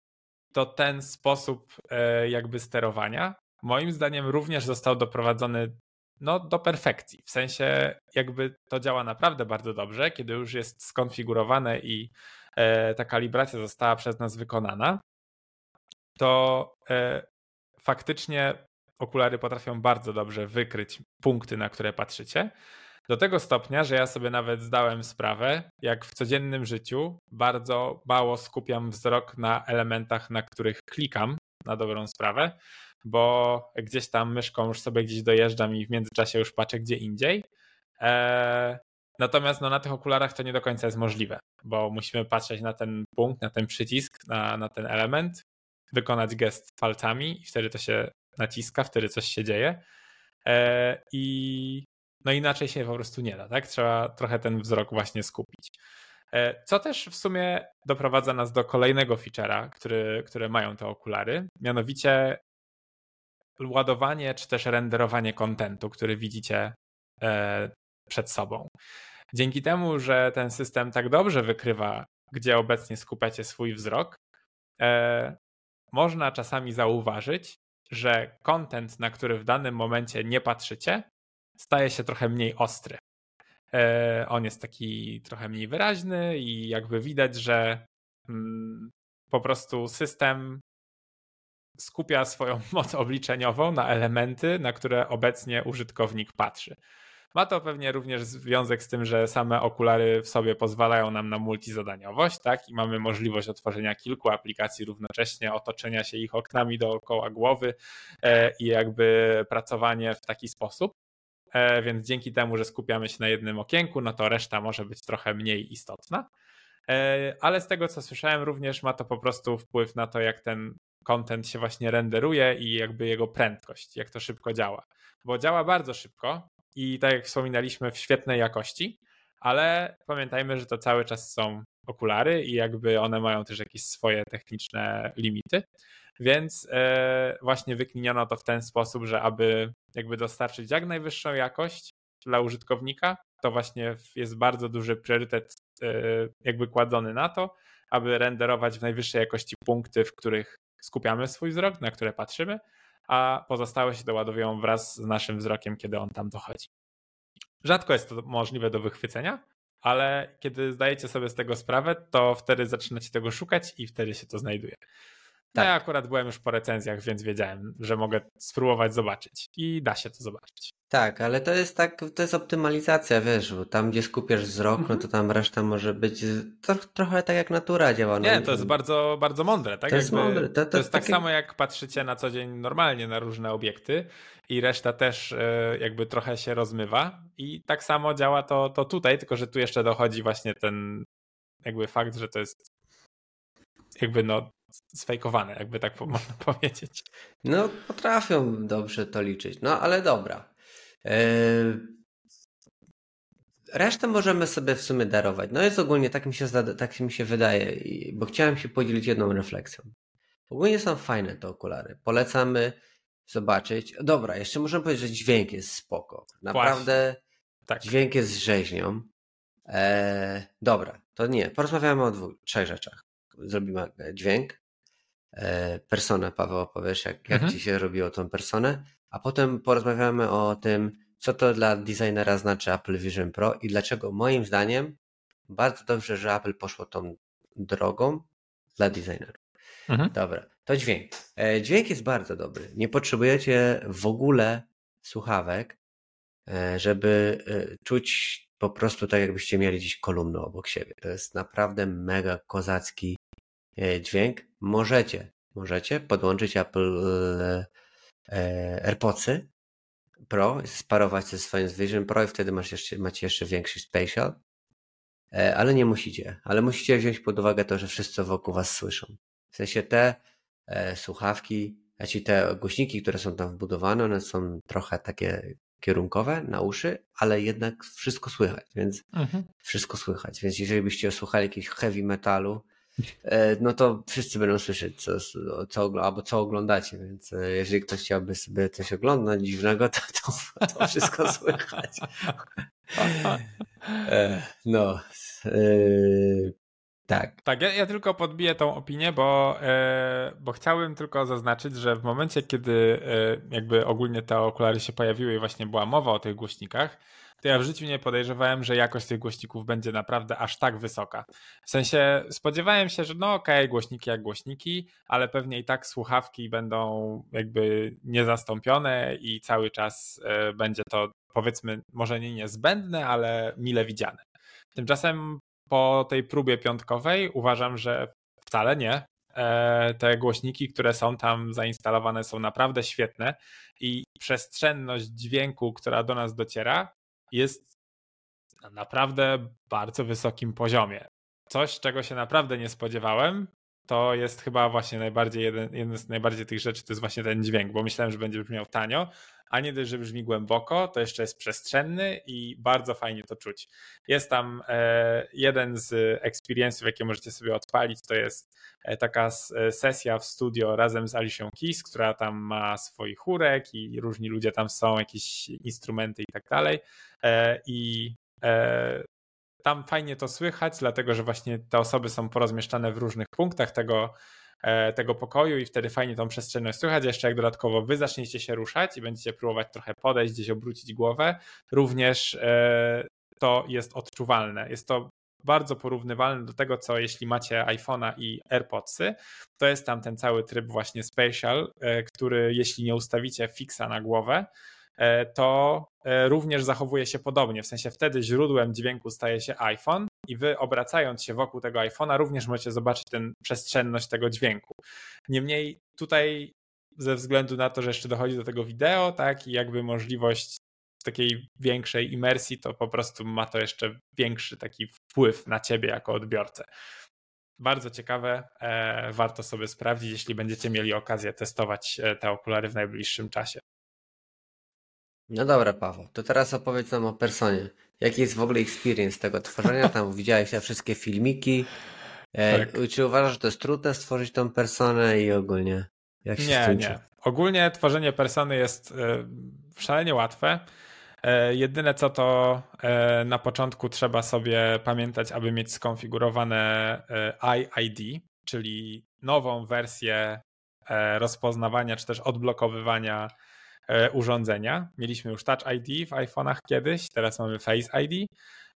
to ten sposób e, jakby sterowania moim zdaniem również został doprowadzony no, do perfekcji. W sensie, jakby to działa naprawdę bardzo dobrze, kiedy już jest skonfigurowane i e, ta kalibracja została przez nas wykonana, to e, faktycznie okulary potrafią bardzo dobrze wykryć punkty, na które patrzycie. Do tego stopnia, że ja sobie nawet zdałem sprawę, jak w codziennym życiu bardzo mało skupiam wzrok na elementach, na których klikam na dobrą sprawę, bo gdzieś tam myszką już sobie gdzieś dojeżdżam i w międzyczasie już patrzę gdzie indziej. Eee, natomiast no, na tych okularach to nie do końca jest możliwe, bo musimy patrzeć na ten punkt, na ten przycisk, na, na ten element, wykonać gest palcami i wtedy to się naciska, wtedy coś się dzieje. Eee, I no inaczej się po prostu nie da, tak? Trzeba trochę ten wzrok właśnie skupić. E, co też w sumie doprowadza nas do kolejnego feature'a, który, które mają te okulary, mianowicie ładowanie czy też renderowanie kontentu, który widzicie e, przed sobą. Dzięki temu, że ten system tak dobrze wykrywa, gdzie obecnie skupiacie swój wzrok, e, można czasami zauważyć, że kontent, na który w danym momencie nie patrzycie, staje się trochę mniej ostry. E, on jest taki trochę mniej wyraźny i jakby widać, że mm, po prostu system skupia swoją <laughs> moc obliczeniową na elementy, na które obecnie użytkownik patrzy. Ma to pewnie również związek z tym, że same okulary w sobie pozwalają nam na multizadaniowość, tak? I mamy możliwość otworzenia kilku aplikacji równocześnie, otoczenia się ich oknami dookoła głowy e, i jakby pracowanie w taki sposób. E, więc dzięki temu, że skupiamy się na jednym okienku, no to reszta może być trochę mniej istotna. E, ale z tego, co słyszałem, również ma to po prostu wpływ na to, jak ten content się właśnie renderuje i jakby jego prędkość, jak to szybko działa. Bo działa bardzo szybko i tak jak wspominaliśmy, w świetnej jakości, ale pamiętajmy, że to cały czas są okulary i jakby one mają też jakieś swoje techniczne limity. Więc e, właśnie wykminiono to w ten sposób, że aby jakby dostarczyć jak najwyższą jakość dla użytkownika, to właśnie jest bardzo duży priorytet e, jakby kładziony na to, aby renderować w najwyższej jakości punkty, w których skupiamy swój wzrok, na które patrzymy, a pozostałe się doładowują wraz z naszym wzrokiem, kiedy on tam dochodzi. Rzadko jest to możliwe do wychwycenia, ale kiedy zdajecie sobie z tego sprawę, to wtedy zaczynacie tego szukać i wtedy się to znajduje. Tak. Ja akurat byłem już po recenzjach, więc wiedziałem, że mogę spróbować zobaczyć i da się to zobaczyć. Tak, ale to jest tak, to jest optymalizacja, wiesz, bo tam gdzie skupiasz wzrok, no to mhm. tam reszta może być to, trochę tak jak natura działa. No. Nie, to jest bardzo, bardzo mądre, tak? To jest Jakby, mądre. To, to, to jest tak takie... samo jak patrzycie na co dzień normalnie na różne obiekty i reszta też e, jakby trochę się rozmywa i tak samo działa to, to tutaj, tylko że tu jeszcze dochodzi właśnie ten jakby fakt, że to jest jakby no sfejkowane, jakby tak <laughs> można powiedzieć. No, potrafią dobrze to liczyć. No, ale dobra. Eee... Resztę możemy sobie w sumie darować. No jest ogólnie, tak mi się, tak mi się wydaje, bo chciałem się podzielić jedną refleksją. Ogólnie są fajne te okulary. Polecamy zobaczyć. Dobra, jeszcze możemy powiedzieć, że dźwięk jest spoko. Naprawdę tak. dźwięk jest rzeźnią. Eee, dobra, to nie. Porozmawiamy o dwóch, trzech rzeczach. Zrobimy dźwięk, E, personę, Paweł, opowiesz, jak, jak mhm. ci się robiło tą personę, a potem porozmawiamy o tym, co to dla designera znaczy Apple Vision Pro i dlaczego moim zdaniem bardzo dobrze, że Apple poszło tą drogą dla designerów. Mhm. Dobra, to dźwięk. E, dźwięk jest bardzo dobry. Nie potrzebujecie w ogóle słuchawek, e, żeby czuć po prostu tak, jakbyście mieli gdzieś kolumnę obok siebie. To jest naprawdę mega kozacki dźwięk. Możecie, możecie podłączyć Apple e, AirPodsy Pro, sparować ze swoim z Vision Pro i wtedy masz jeszcze, macie jeszcze większy spatial. E, ale nie musicie. Ale musicie wziąć pod uwagę to, że wszyscy wokół was słyszą. W sensie te e, słuchawki, znaczy te głośniki, które są tam wbudowane, one są trochę takie kierunkowe na uszy, ale jednak wszystko słychać, więc mhm. wszystko słychać. Więc jeżeli byście słuchali jakiegoś heavy metalu, E, no to wszyscy będą słyszeć, co, co, albo co oglądacie, więc e, jeżeli ktoś chciałby sobie coś oglądać dziwnego, to, to, to wszystko <laughs> słychać. E, no, tak. Tak, ja, ja, tylko podbiję tą opinię, bo, bo chciałbym tylko zaznaczyć, że w momencie, kiedy jakby ogólnie te okulary się pojawiły i właśnie była mowa o tych głośnikach, to ja w życiu nie podejrzewałem, że jakość tych głośników będzie naprawdę aż tak wysoka. W sensie spodziewałem się, że no okej, okay, głośniki jak głośniki, ale pewnie i tak słuchawki będą jakby niezastąpione i cały czas e, będzie to powiedzmy może nie niezbędne, ale mile widziane. Tymczasem po tej próbie piątkowej uważam, że wcale nie. E, te głośniki, które są tam zainstalowane, są naprawdę świetne i przestrzenność dźwięku, która do nas dociera, jest na naprawdę bardzo wysokim poziomie. Coś, czego się naprawdę nie spodziewałem, to jest chyba właśnie najbardziej jeden, jeden z najbardziej tych rzeczy, to jest właśnie ten dźwięk, bo myślałem, że będzie brzmiał tanio, a nie dość, że brzmi głęboko, to jeszcze jest przestrzenny i bardzo fajnie to czuć. Jest tam e, jeden z experience'ów, jakie możecie sobie odpalić, to jest e, taka e, sesja w studio razem z Alicia Keys, która tam ma swój chórek i różni ludzie tam są, jakieś instrumenty i tak dalej. I tam fajnie to słychać, dlatego że właśnie te osoby są porozmieszczane w różnych punktach tego, e, tego pokoju i wtedy fajnie tą przestrzenność słychać. Jeszcze jak dodatkowo wy zaczniecie się ruszać i będziecie próbować trochę podejść, gdzieś obrócić głowę, również e, to jest odczuwalne. Jest to bardzo porównywalne do tego, co jeśli macie iPhone'a i AirPodsy, to jest tam ten cały tryb właśnie spatial, e, który jeśli nie ustawicie fixa na głowę, to e, również zachowuje się podobnie. W sensie wtedy źródłem dźwięku staje się iPhone i wy obracając się wokół tego iPhone'a również możecie zobaczyć tę przestrzenność tego dźwięku. Niemniej tutaj ze względu na to, że jeszcze dochodzi do tego wideo, tak, i jakby możliwość takiej większej imersji, to po prostu ma to jeszcze większy taki wpływ na ciebie jako odbiorcę. Bardzo ciekawe, e, warto sobie sprawdzić, jeśli będziecie mieli okazję testować te okulary w najbliższym czasie. No dobra, Paweł, to teraz opowiedz nam o personie. Jaki jest w ogóle experience tego tworzenia? Tam <laughs> widziałeś te wszystkie filmiki. E, tak. Czy uważasz, że to jest trudne stworzyć tą personę i ogólnie? Jak się nie, nie. Ogólnie tworzenie persony jest e, szalenie łatwe. E, jedyne co to na początku trzeba sobie pamiętać, aby mieć skonfigurowane iID, czyli nową wersję rozpoznawania czy też odblokowywania E, urządzenia. Mieliśmy już Touch ID w iPhone'ach kiedyś, teraz mamy Face ID.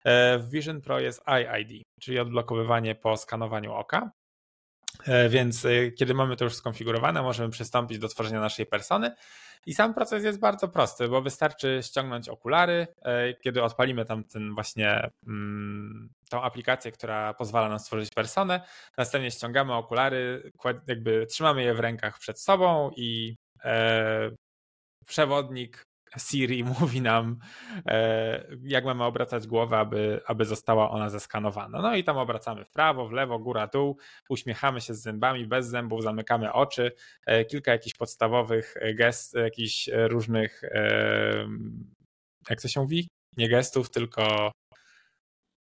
E, w Vision Pro jest iID, czyli odblokowywanie po skanowaniu oka. E, więc kiedy mamy to już skonfigurowane, możemy przystąpić do tworzenia naszej persony. I sam proces jest bardzo prosty, bo wystarczy ściągnąć okulary, kiedy odpalimy tam ten właśnie mm, tą aplikację, która pozwala nam stworzyć personę. Następnie ściągamy okulary, jakby trzymamy je w rękach przed sobą i przewodnik Siri <laughs> mówi nam, e, jak mamy obracać głowę, aby, aby została ona zeskanowana. No i tam obracamy w prawo, w lewo, góra, dół, uśmiechamy się z zębami, bez zębów, zamykamy oczy, e, kilka jakichś podstawowych gest, jakichś różnych, e, jak to się mówi? Nie gestów, tylko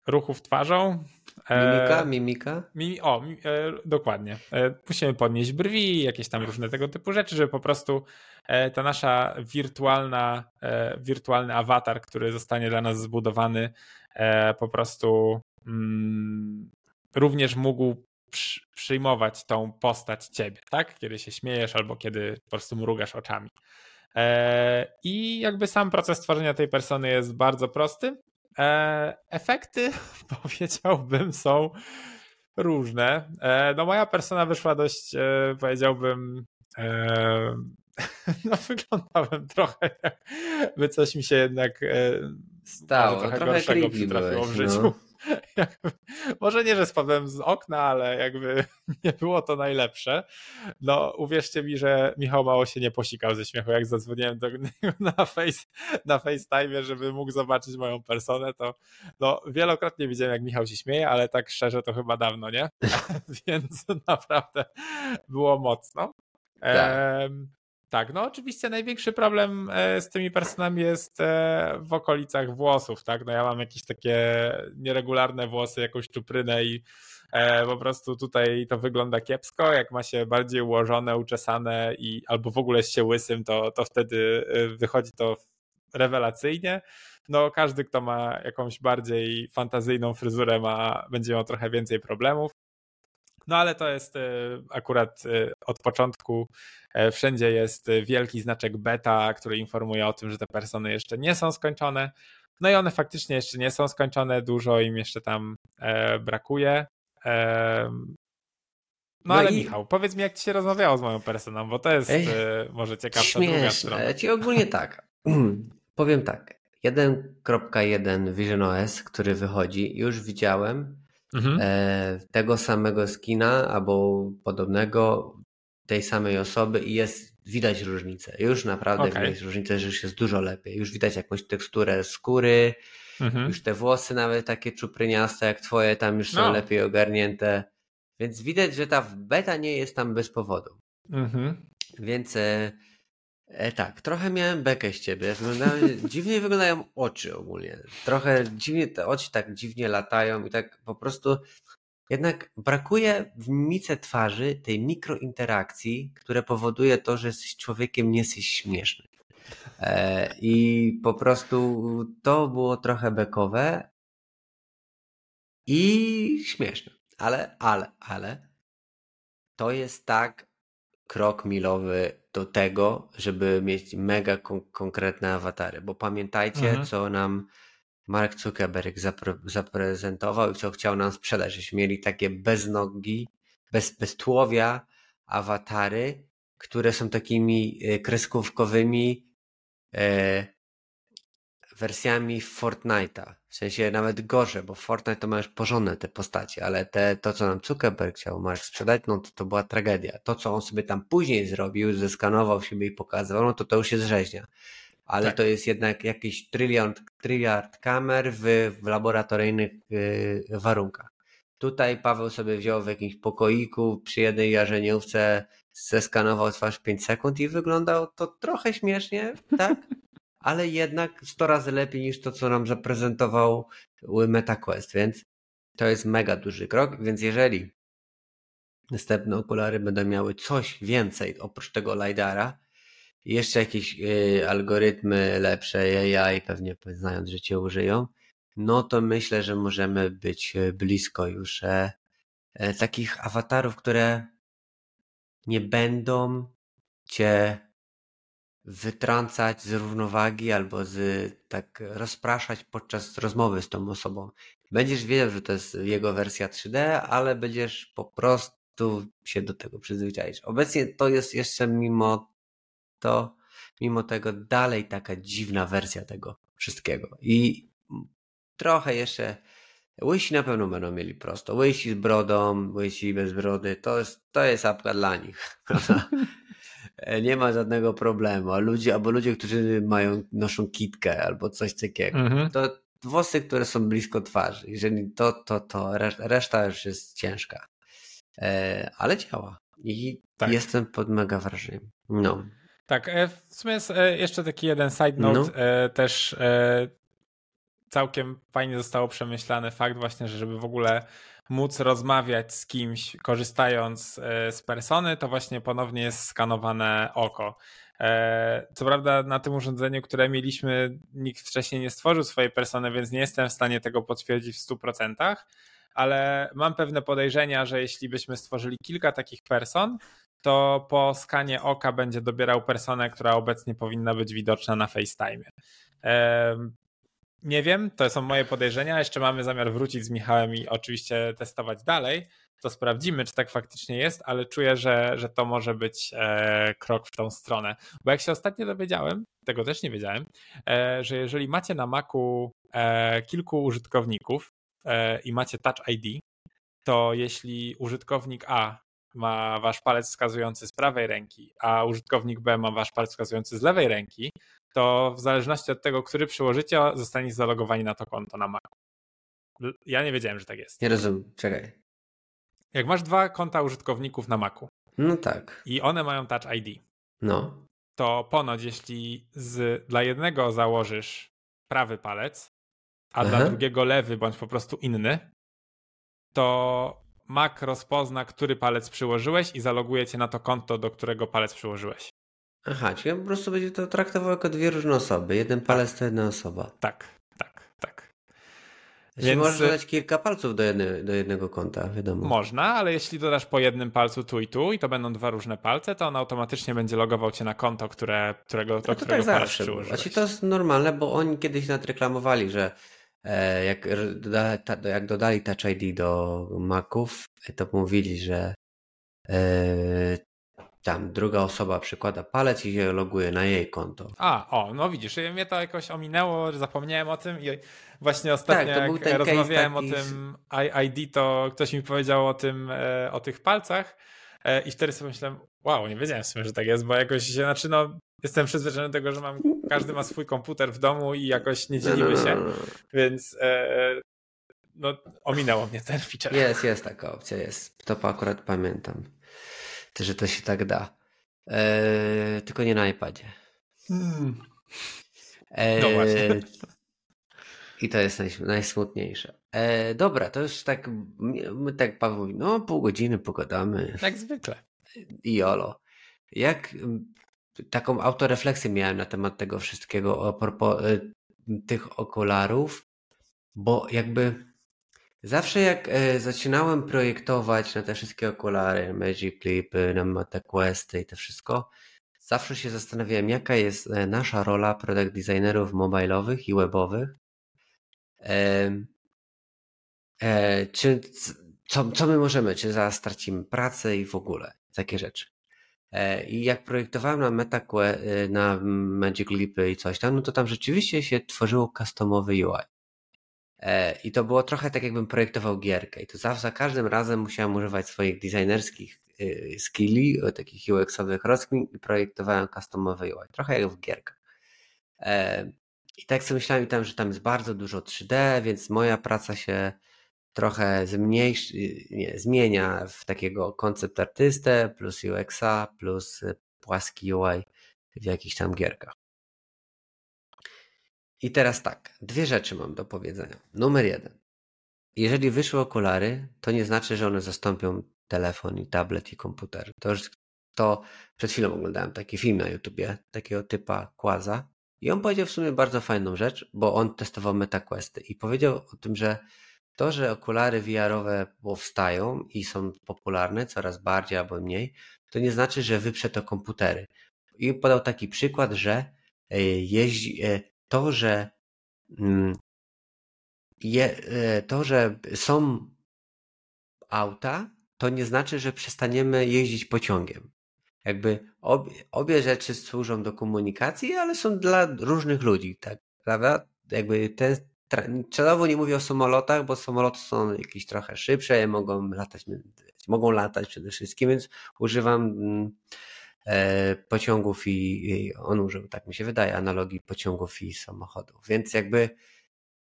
ruchów twarzą. Mimika, mimika? Mimi, o, e, dokładnie. E, musimy podnieść brwi, jakieś tam różne tego typu rzeczy, żeby po prostu e, ta nasza wirtualna, wirtualny awatar, który zostanie dla nas zbudowany, po prostu mm, również mógł przyjmować tą postać ciebie, tak? Kiedy się śmiejesz albo kiedy po prostu mrugasz oczami. I jakby sam proces tworzenia tej persony jest bardzo prosty. E, efekty, <laughs> powiedziałbym, są różne. E, no moja persona wyszła dość, e, powiedziałbym, <laughs> no wyglądałem trochę jakby coś mi się jednak stało, trochę, trochę gorszego przytrafiło w życiu. No. <laughs> może nie, że spadłem z okna, ale jakby <laughs> nie było to najlepsze. No uwierzcie mi, że Michał mało się nie posikał ze śmiechu, jak zadzwoniłem do niego <laughs> na, face, na FaceTime, żeby mógł zobaczyć moją personę, to no, wielokrotnie widziałem, jak Michał się śmieje, ale tak szczerze to chyba dawno, nie? Więc naprawdę było mocno. Tak. Tak, no oczywiście największy problem e, z tymi personami jest e, w okolicach włosów, tak? No ja mam jakieś takie nieregularne włosy, jakąś czuprynę i e, po prostu tutaj to wygląda kiepsko. Jak ma się bardziej ułożone, uczesane i albo w ogóle się łysym, to, to wtedy wychodzi to rewelacyjnie. No każdy, kto ma jakąś bardziej fantazyjną fryzurę, ma, będzie miał trochę więcej problemów. No ale to jest e, akurat e, od początku e, wszędzie jest wielki znaczek beta, który informuje o tym, że te persony jeszcze nie są skończone. No i one faktycznie jeszcze nie są skończone, dużo im jeszcze tam brakuje. No, no ale i... Michał, powiedz mi, jak ci się rozmawiało z moją personą, bo to jest może ciekawsza śmieszne. druga strona. Ci ogólnie tak. <clears throat> Powiem tak. 1.1 Vision OS, który wychodzi, już widziałem Mhm. e, tego samego skina albo podobnego tej samej osoby i jest widać różnicę. Już naprawdę Okej. widać różnicę, że już jest dużo lepiej. Już widać jakąś teksturę skóry, Mhm. już te włosy nawet takie czupryniaste jak twoje tam już są No. lepiej ogarnięte. Więc widać, że ta beta nie jest tam bez powodu. Mhm. Więc e, tak, trochę miałem bekę z ciebie. Wyglądają, <laughs> dziwnie wyglądają oczy ogólnie. Trochę dziwnie te oczy tak dziwnie latają i tak po prostu jednak brakuje w mimice twarzy tej mikrointerakcji, które powoduje to, że jesteś człowiekiem, nie jesteś śmieszny. E, I po prostu to było trochę bekowe i śmieszne. Ale, ale, ale to jest tak krok milowy do tego, żeby mieć mega kon- konkretne awatary. Bo pamiętajcie, Mhm. co nam Mark Zuckerberg zapre- zaprezentował i co chciał nam sprzedać, żeśmy mieli takie bez nogi, bez, bez tułowia awatary, które są takimi e, kreskówkowymi e, wersjami Fortnite'a. W sensie nawet gorzej, bo Fortnite to ma już porządne te postacie, ale te, to, co nam Zuckerberg chciał Mark sprzedać, no to, to była tragedia. To, co on sobie tam później zrobił, zeskanował siebie i pokazywał, no to to już jest rzeźnia. Ale Tak. to jest jednak jakiś tryliard, tryliard kamer w, w laboratoryjnych y, warunkach. Tutaj Paweł sobie wziął w jakimś pokoiku przy jednej jarzeniówce, zeskanował twarz 5 sekund i wyglądał to trochę śmiesznie, tak? <laughs> Ale jednak 100 razy lepiej niż to, co nam zaprezentował MetaQuest, więc to jest mega duży krok, więc jeżeli następne okulary będą miały coś więcej oprócz tego LiDARa, jeszcze jakieś y, algorytmy lepsze, AI pewnie znając, że cię użyją, no to myślę, że możemy być y, blisko już e, e, takich awatarów, które nie będą cię wytrącać z równowagi albo z tak rozpraszać podczas rozmowy z tą osobą. Będziesz wiedział, że to jest jego wersja 3D, ale będziesz po prostu się do tego przyzwyczaić. Obecnie to jest jeszcze mimo to, mimo tego dalej taka dziwna wersja tego wszystkiego. I trochę jeszcze Łysi na pewno będą mieli prosto. Łysi z brodą, łysi bez brody, to jest, to jest apka dla nich. <laughs> Nie ma żadnego problemu. A ludzie, albo ludzie, którzy mają, noszą kitkę albo coś takiego. Mhm. To włosy, które są blisko twarzy. Jeżeli to, to, to reszt- reszta już jest ciężka. E, ale działa. I Tak. jestem pod mega wrażeniem. No. Tak, e, w sumie jest e, jeszcze taki jeden side note, No. e, też e, całkiem fajnie zostało przemyślany fakt właśnie, że żeby w ogóle móc rozmawiać z kimś korzystając e, z persony, to właśnie ponownie jest skanowane oko. E, Co prawda na tym urządzeniu, które mieliśmy, nikt wcześniej nie stworzył swojej persony, więc nie jestem w stanie tego potwierdzić w 100%, ale mam pewne podejrzenia, że jeśli byśmy stworzyli kilka takich person, to po skanie oka będzie dobierał personę, która obecnie powinna być widoczna na FaceTime. Nie wiem, to są moje podejrzenia. Jeszcze mamy zamiar wrócić z Michałem i oczywiście testować dalej. To sprawdzimy, czy tak faktycznie jest, ale czuję, że, że to może być e, krok w tą stronę. Bo jak się ostatnio dowiedziałem, tego też nie wiedziałem, e, że jeżeli macie na Macu e, kilku użytkowników e, i macie Touch ID, to jeśli użytkownik A ma wasz palec wskazujący z prawej ręki, a użytkownik B ma wasz palec wskazujący z lewej ręki, to w zależności od tego, który przyłożycie, zostanie zalogowani na to konto na Macu. Ja nie wiedziałem, że tak jest. Nie rozumiem. Czekaj. Jak masz dwa konta użytkowników na Macu No tak. i one mają Touch ID, No. to ponoć jeśli z, dla jednego założysz prawy palec, a dla Aha. drugiego lewy bądź po prostu inny, to Mac rozpozna, który palec przyłożyłeś i zaloguje cię na to konto, do którego palec przyłożyłeś. Aha, czyli on po prostu będzie to traktował jako dwie różne osoby. Jeden palec to jedna osoba. Tak, tak, tak. Więc... Więc- Możesz dodać kilka palców do, jedne, do jednego konta, wiadomo. Można, ale jeśli dodasz po jednym palcu tu i tu i to będą dwa różne palce, to on automatycznie będzie logował cię na konto, które, którego, do No to którego tak palec zawsze przyłożyłeś. Znaczy to jest normalne, bo oni kiedyś nadreklamowali, że e, jak, doda, ta, jak dodali Touch ID do Maców, to mówili, że e, tam druga osoba przykłada palec i się loguje na jej konto. A, o, no widzisz, mnie to jakoś ominęło, zapomniałem o tym i właśnie ostatnio Tak, jak rozmawiałem o tym I- ID, to ktoś mi powiedział o tym, e, o tych palcach e, i wtedy sobie myślałem, wow, nie wiedziałem w sumie, że tak jest, bo jakoś się, znaczy no, jestem przyzwyczajony do tego, że mam, każdy ma swój komputer w domu i jakoś nie dzielimy się, więc e, no, ominęło mnie ten feature. Jest, jest taka opcja, jest. To akurat pamiętam, że to się tak da. Eee, tylko nie na iPadzie. Hmm. Eee, No właśnie. I to jest naj, najsmutniejsze. Eee, dobra, to już tak, my tak Paweł mówi, no pół godziny pogadamy Jak zwykle. i jolo. Jak taką autorefleksję miałem na temat tego wszystkiego a propos e, tych okularów, bo jakby zawsze jak e, zaczynałem projektować na te wszystkie okulary, Magic Clipy, na Meta Questy i to wszystko, zawsze się zastanawiałem, jaka jest e, nasza rola product designerów mobilowych i webowych. E, e, czy co, co my możemy, czy zaraz stracimy pracę i w ogóle takie rzeczy. E, I jak projektowałem na MetaQuest, na Magic Leapy i coś tam, no to tam rzeczywiście się tworzyło customowy UI. E, I to było trochę tak, jakbym projektował gierkę. I to za, za każdym razem musiałem używać swoich designerskich y, skilli, takich UX-owych rozkmin i projektowałem customowy UI. Trochę jak w gierkach. E, I tak sobie myślałem tam, że tam jest bardzo dużo 3D, więc moja praca się trochę zmniejszy, nie, zmienia w takiego koncept artystę plus UX-a plus y, płaski UI w jakichś tam gierkach. I teraz tak, dwie rzeczy mam do powiedzenia. Numer jeden. Jeżeli wyszły okulary, to nie znaczy, że one zastąpią telefon i tablet i komputer. To już to przed chwilą oglądałem taki film na YouTubie, takiego typa Quaza i on powiedział w sumie bardzo fajną rzecz, bo on testował MetaQuesty i powiedział o tym, że to, że okulary VR-owe powstają i są popularne coraz bardziej albo mniej, to nie znaczy, że wyprze to komputery. I podał taki przykład, że e, jeździ, e, to, że mm, je, e, to, że są auta, to nie znaczy, że przestaniemy jeździć pociągiem. Jakby obie, obie rzeczy służą do komunikacji, ale są dla różnych ludzi, tak, prawda? Jakby ten, celowo nie mówię o samolotach, bo samoloty są jakieś trochę szybsze, mogą latać, mogą latać przede wszystkim, więc używam mm, pociągów i, i on użył, tak mi się wydaje, analogii pociągów i samochodów. Więc jakby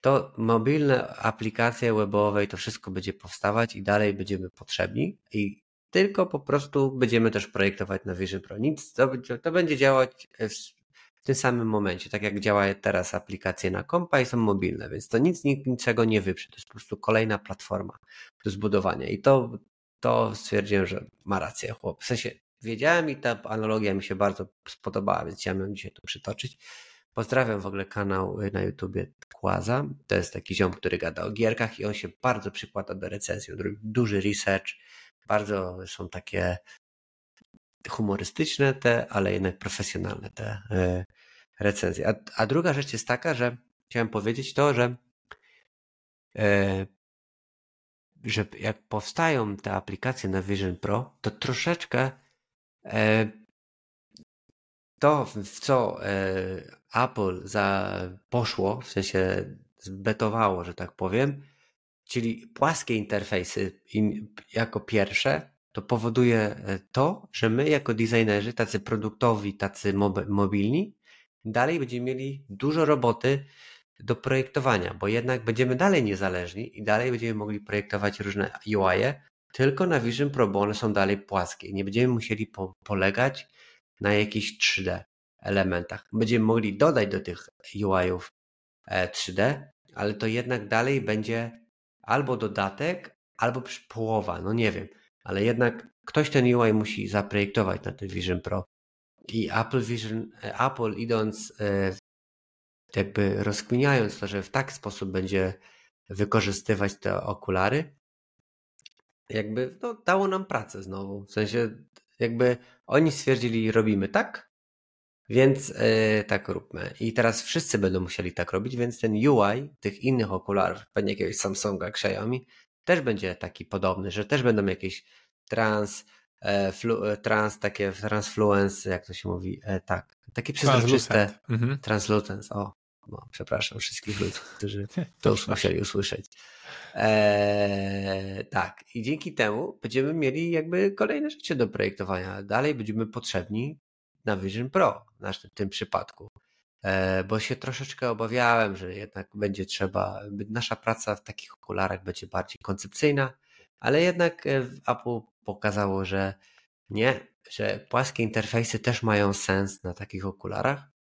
to mobilne aplikacje webowe i to wszystko będzie powstawać i dalej będziemy potrzebni i tylko po prostu będziemy też projektować na Vision Pro. Nic, to, to będzie działać w, w tym samym momencie, tak jak działa teraz aplikacje na kompa i są mobilne, więc to nic niczego nie wyprze. To jest po prostu kolejna platforma do zbudowania i to, to stwierdziłem, że ma rację chłop. W sensie wiedziałem i ta analogia mi się bardzo spodobała, więc chciałem ją dzisiaj tu przytoczyć. Pozdrawiam w ogóle kanał na YouTubie Kłaza. To jest taki ziom, który gada o gierkach i on się bardzo przykłada do recenzji. Duży research, bardzo są takie humorystyczne te, ale jednak profesjonalne te e, recenzje. A, a druga rzecz jest taka, że chciałem powiedzieć to, że e, że jak powstają te aplikacje na Vision Pro, to troszeczkę to, w co Apple za, poszło, w sensie zbetowało, że tak powiem, czyli płaskie interfejsy jako pierwsze, to powoduje to, że my jako designerzy, tacy produktowi, tacy mobilni, dalej będziemy mieli dużo roboty do projektowania, bo jednak będziemy dalej niezależni i dalej będziemy mogli projektować różne UI, tylko na Vision Pro, bo one są dalej płaskie. Nie będziemy musieli po polegać na jakichś 3D elementach. Będziemy mogli dodać do tych UI-ów 3D, ale to jednak dalej będzie albo dodatek, albo połowa, no nie wiem, ale jednak ktoś ten UI musi zaprojektować na ten Vision Pro. I Apple Vision, Apple idąc jakby rozkminiając to, że w taki sposób będzie wykorzystywać te okulary, jakby no, dało nam pracę znowu. W sensie jakby oni stwierdzili robimy tak, więc yy, tak róbmy. I teraz wszyscy będą musieli tak robić, więc ten UI tych innych okularów, pewnie jakiegoś Samsunga, Xiaomi, też będzie taki podobny, że też będą jakieś trans, e, flu, e, trans, takie transfluence, jak to się mówi, e, tak, takie przezroczyste Mhm. translucence, o, no, przepraszam wszystkich ludzi, <laughs> którzy to już musieli usłyszeć. Eee, tak, i dzięki temu będziemy mieli jakby kolejne rzeczy do projektowania. Dalej będziemy potrzebni na Vision Pro w naszym, tym przypadku. Eee, bo się troszeczkę obawiałem, że jednak będzie trzeba, nasza praca w takich okularach będzie bardziej koncepcyjna, ale jednak e, Apple pokazało, że nie, że płaskie interfejsy też mają sens na takich okularach.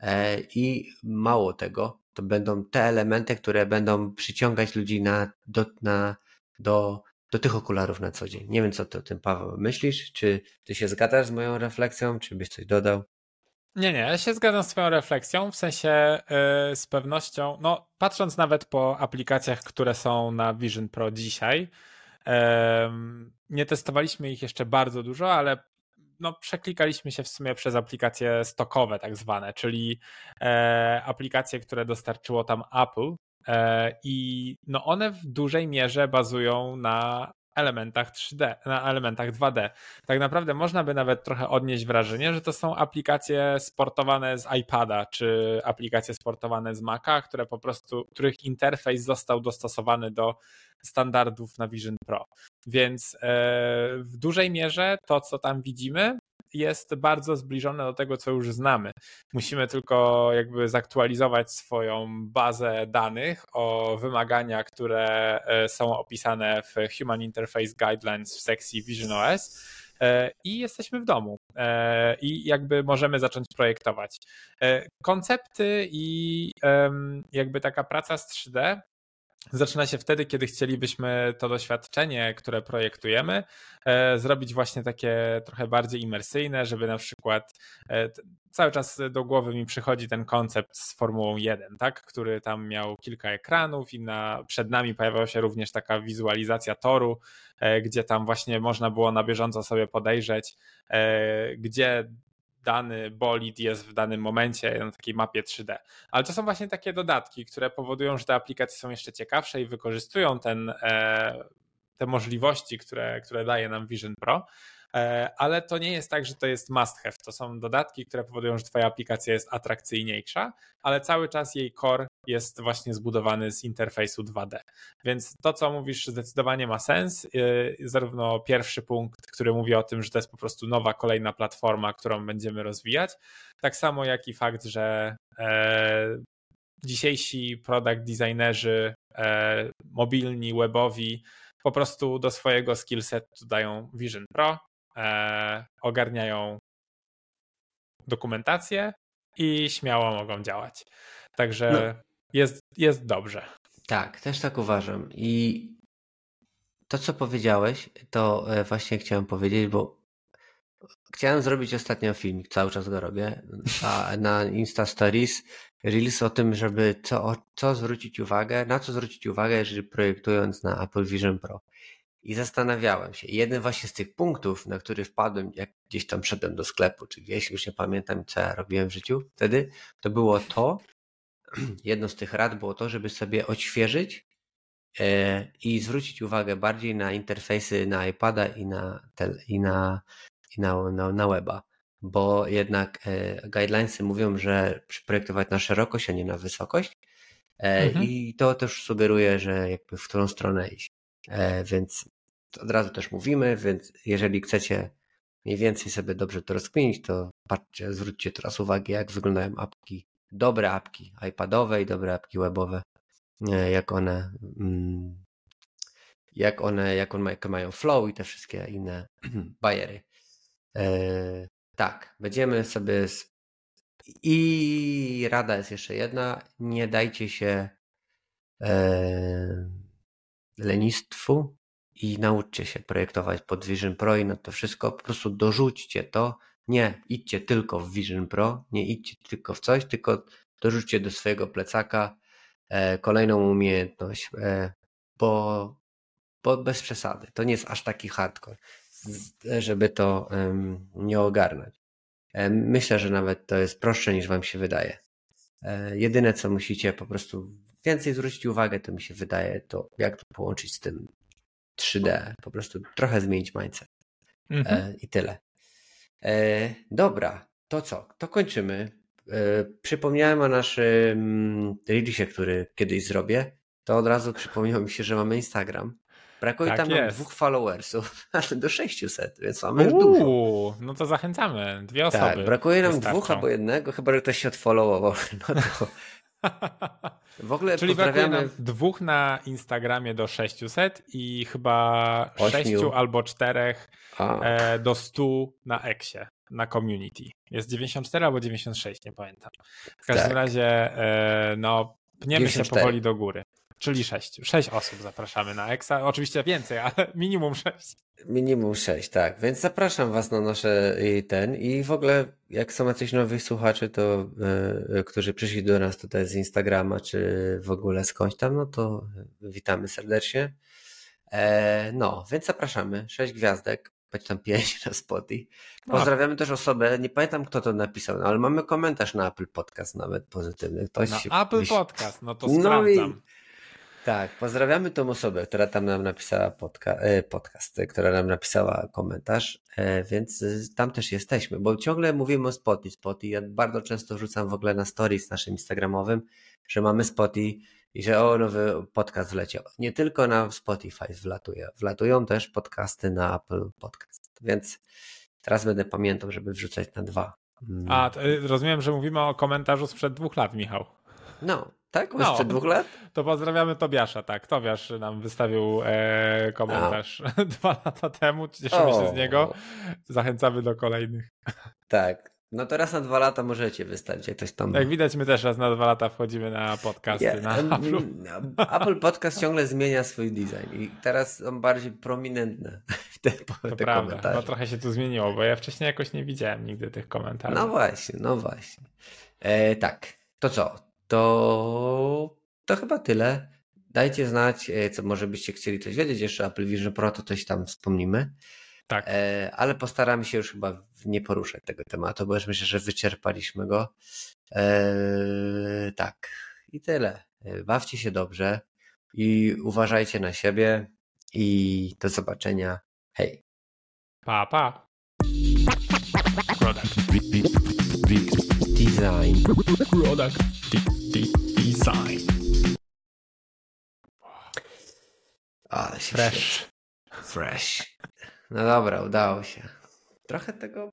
E, I mało tego, to będą te elementy, które będą przyciągać ludzi na, do, na, do, do tych okularów na co dzień. Nie wiem, co ty o tym, Paweł, myślisz? Czy ty się zgadzasz z moją refleksją? Czy byś coś dodał? Nie, nie, ja się zgadzam z Twoją refleksją, w sensie yy, z pewnością, no patrząc nawet po aplikacjach, które są na Vision Pro dzisiaj, nie testowaliśmy ich jeszcze bardzo dużo, ale no, przeklikaliśmy się w sumie przez aplikacje stokowe, tak zwane, czyli e, aplikacje, które dostarczyło tam Apple. E, I no one w dużej mierze bazują na elementach 3D, na elementach 2D. Tak naprawdę można by nawet trochę odnieść wrażenie, że to są aplikacje sportowane z iPada, czy aplikacje sportowane z Maca, które po prostu, których interfejs został dostosowany do standardów na Vision Pro. Więc e, w dużej mierze to, co tam widzimy, jest bardzo zbliżone do tego, co już znamy. Musimy tylko jakby zaktualizować swoją bazę danych o wymagania, które e, są opisane w Human Interface Guidelines w sekcji Vision OS e, i jesteśmy w domu i jakby możemy zacząć projektować. Koncepty i jakby taka praca z 3D zaczyna się wtedy, kiedy chcielibyśmy to doświadczenie, które projektujemy, e, zrobić właśnie takie trochę bardziej imersyjne, żeby na przykład e, cały czas do głowy mi przychodzi ten koncept z Formułą 1, tak, który tam miał kilka ekranów i na, przed nami pojawiała się również taka wizualizacja toru, e, gdzie tam właśnie można było na bieżąco sobie podejrzeć, gdzie dany bolid jest w danym momencie na takiej mapie 3D. Ale to są właśnie takie dodatki, które powodują, że te aplikacje są jeszcze ciekawsze i wykorzystują ten, e, te możliwości, które, które daje nam Vision Pro. E, ale to nie jest tak, że to jest must have. To są dodatki, które powodują, że Twoja aplikacja jest atrakcyjniejsza, ale cały czas jej core jest właśnie zbudowany z interfejsu 2D. Więc to, co mówisz, zdecydowanie ma sens. E, zarówno pierwszy punkt, który mówi o tym, że to jest po prostu nowa, kolejna platforma, którą będziemy rozwijać, tak samo jak i fakt, że e, dzisiejsi product designerzy, mobilni, webowi, po prostu do swojego skillsetu dają Vision Pro, ogarniają dokumentację i śmiało mogą działać. Także no. jest, jest dobrze. Tak, też tak uważam. I to, co powiedziałeś, to e, właśnie chciałem powiedzieć, bo chciałem zrobić ostatnio filmik, cały czas go robię, a <laughs> na Insta Stories Reels o tym, żeby co, co zwrócić uwagę, na co zwrócić uwagę, jeżeli projektując na Apple Vision Pro. I zastanawiałem się. Jeden właśnie z tych punktów, na który wpadłem, jak gdzieś tam szedłem do sklepu, czy gdzieś, już nie pamiętam, co ja robiłem w życiu wtedy, to było to, <clears throat> jedno z tych rad było to, żeby sobie odświeżyć e, i zwrócić uwagę bardziej na interfejsy na iPada i na, tel, i na, i na, na, na weba. Bo jednak e, guidelinesy mówią, że projektować na szerokość, a nie na wysokość. E, mhm. I to też sugeruje, że jakby w którą stronę iść. Więc od razu też mówimy, więc jeżeli chcecie mniej więcej sobie dobrze to rozkminić, to patrzcie, zwróćcie teraz uwagę, jak wyglądają apki, dobre apki iPadowe i dobre apki webowe, jak one, mm, jak one, jak one jak mają flow i te wszystkie inne <clears throat> bajery. E, tak, będziemy sobie z... i rada jest jeszcze jedna, nie dajcie się e, lenistwu, i nauczcie się projektować pod Vision Pro i na to wszystko. Po prostu dorzućcie to. Nie idźcie tylko w Vision Pro, nie idźcie tylko w coś, tylko dorzućcie do swojego plecaka e, kolejną umiejętność, e, bo, bo bez przesady. To nie jest aż taki hardcore, żeby to nie ogarnąć. E, myślę, że nawet to jest prostsze niż Wam się wydaje. Jedyne, co musicie po prostu więcej zwrócić uwagę, to mi się wydaje, to jak to połączyć z tym 3D, po prostu trochę zmienić mindset. Mhm. E, I tyle. E, dobra, to co? To kończymy. E, przypomniałem o naszym releasie, który kiedyś zrobię. To od razu przypomniało mi się, że mamy Instagram. Brakuje Tak tam jest. dwóch followersów, <laughs> ale do 600, więc mamy już dużo. Uuu, no to zachęcamy. Dwie osoby. Tak, brakuje nam wystarczą. dwóch albo jednego, chyba że ktoś się odfollowował. <laughs> No to w ogóle Czyli brakuje pozdrawiamy. nam dwóch na Instagramie do 600 i chyba Ośmiu. sześciu albo czterech A, e, do 100 na Exie, na community. Jest 94 albo 96, nie pamiętam. W każdym Tak. razie, e, no, pniemy się 94. powoli do góry. Czyli 6. 6 osób zapraszamy na Exa. Oczywiście więcej, ale <laughs> minimum 6. Minimum 6, tak. Więc zapraszam Was na nasze y, ten i w ogóle jak są jacyś nowych słuchacze, to y, którzy przyszli do nas tutaj z Instagrama, czy w ogóle skądś tam, no to witamy serdecznie. E, no, więc zapraszamy. 6 gwiazdek, bądź tam 5 <laughs> na Spotify. Pozdrawiamy też osobę, nie pamiętam kto to napisał, no, ale mamy komentarz na Apple Podcast nawet pozytywny. Ktoś Na Apple Podcast, no to No i- sprawdzam. Tak, pozdrawiamy tą osobę, która tam nam napisała podca e, podcast, która nam napisała komentarz, e, więc e, tam też jesteśmy, bo ciągle mówimy o Spotify, Spotify. Ja bardzo często wrzucam w ogóle na stories naszym instagramowym, że mamy Spotify i że o, nowy podcast wleciał. Nie tylko na Spotify wlatuje, wlatują też podcasty na Apple Podcast, więc teraz będę pamiętał, żeby wrzucać na dwa. Mm. A, rozumiem, że mówimy o komentarzu sprzed dwóch lat, Michał. No, tak? No. Sprzed dwóch lat? To pozdrawiamy Tobiasza, tak. Tobiasz nam wystawił e, komentarz <laughs> dwa lata temu. Cieszymy się z O. niego. Zachęcamy do kolejnych. Tak. No to raz na dwa lata możecie wystawić, jak ktoś tam... Jak widać, my też raz na dwa lata wchodzimy na podcasty na Apple. Apple Podcast ciągle zmienia swój design i teraz są bardziej prominentne <laughs> te, To te prawda. komentarze. No trochę się tu zmieniło, bo ja wcześniej jakoś nie widziałem nigdy tych komentarzy. No właśnie, no właśnie. E, tak, to co? To, to chyba tyle. Dajcie znać, e, co może byście chcieli coś wiedzieć jeszcze o Apple Vision Pro, to coś tam wspomnimy. tak. E, ale postaramy się już chyba nie poruszać tego tematu, bo już myślę, że wyczerpaliśmy go. E, tak, i tyle. E, Bawcie się dobrze i uważajcie na siebie i do zobaczenia. Hej. Pa, pa. Product. Design. Product design. Ale się Fresh. Fresh. No dobra, udało się. Trochę tego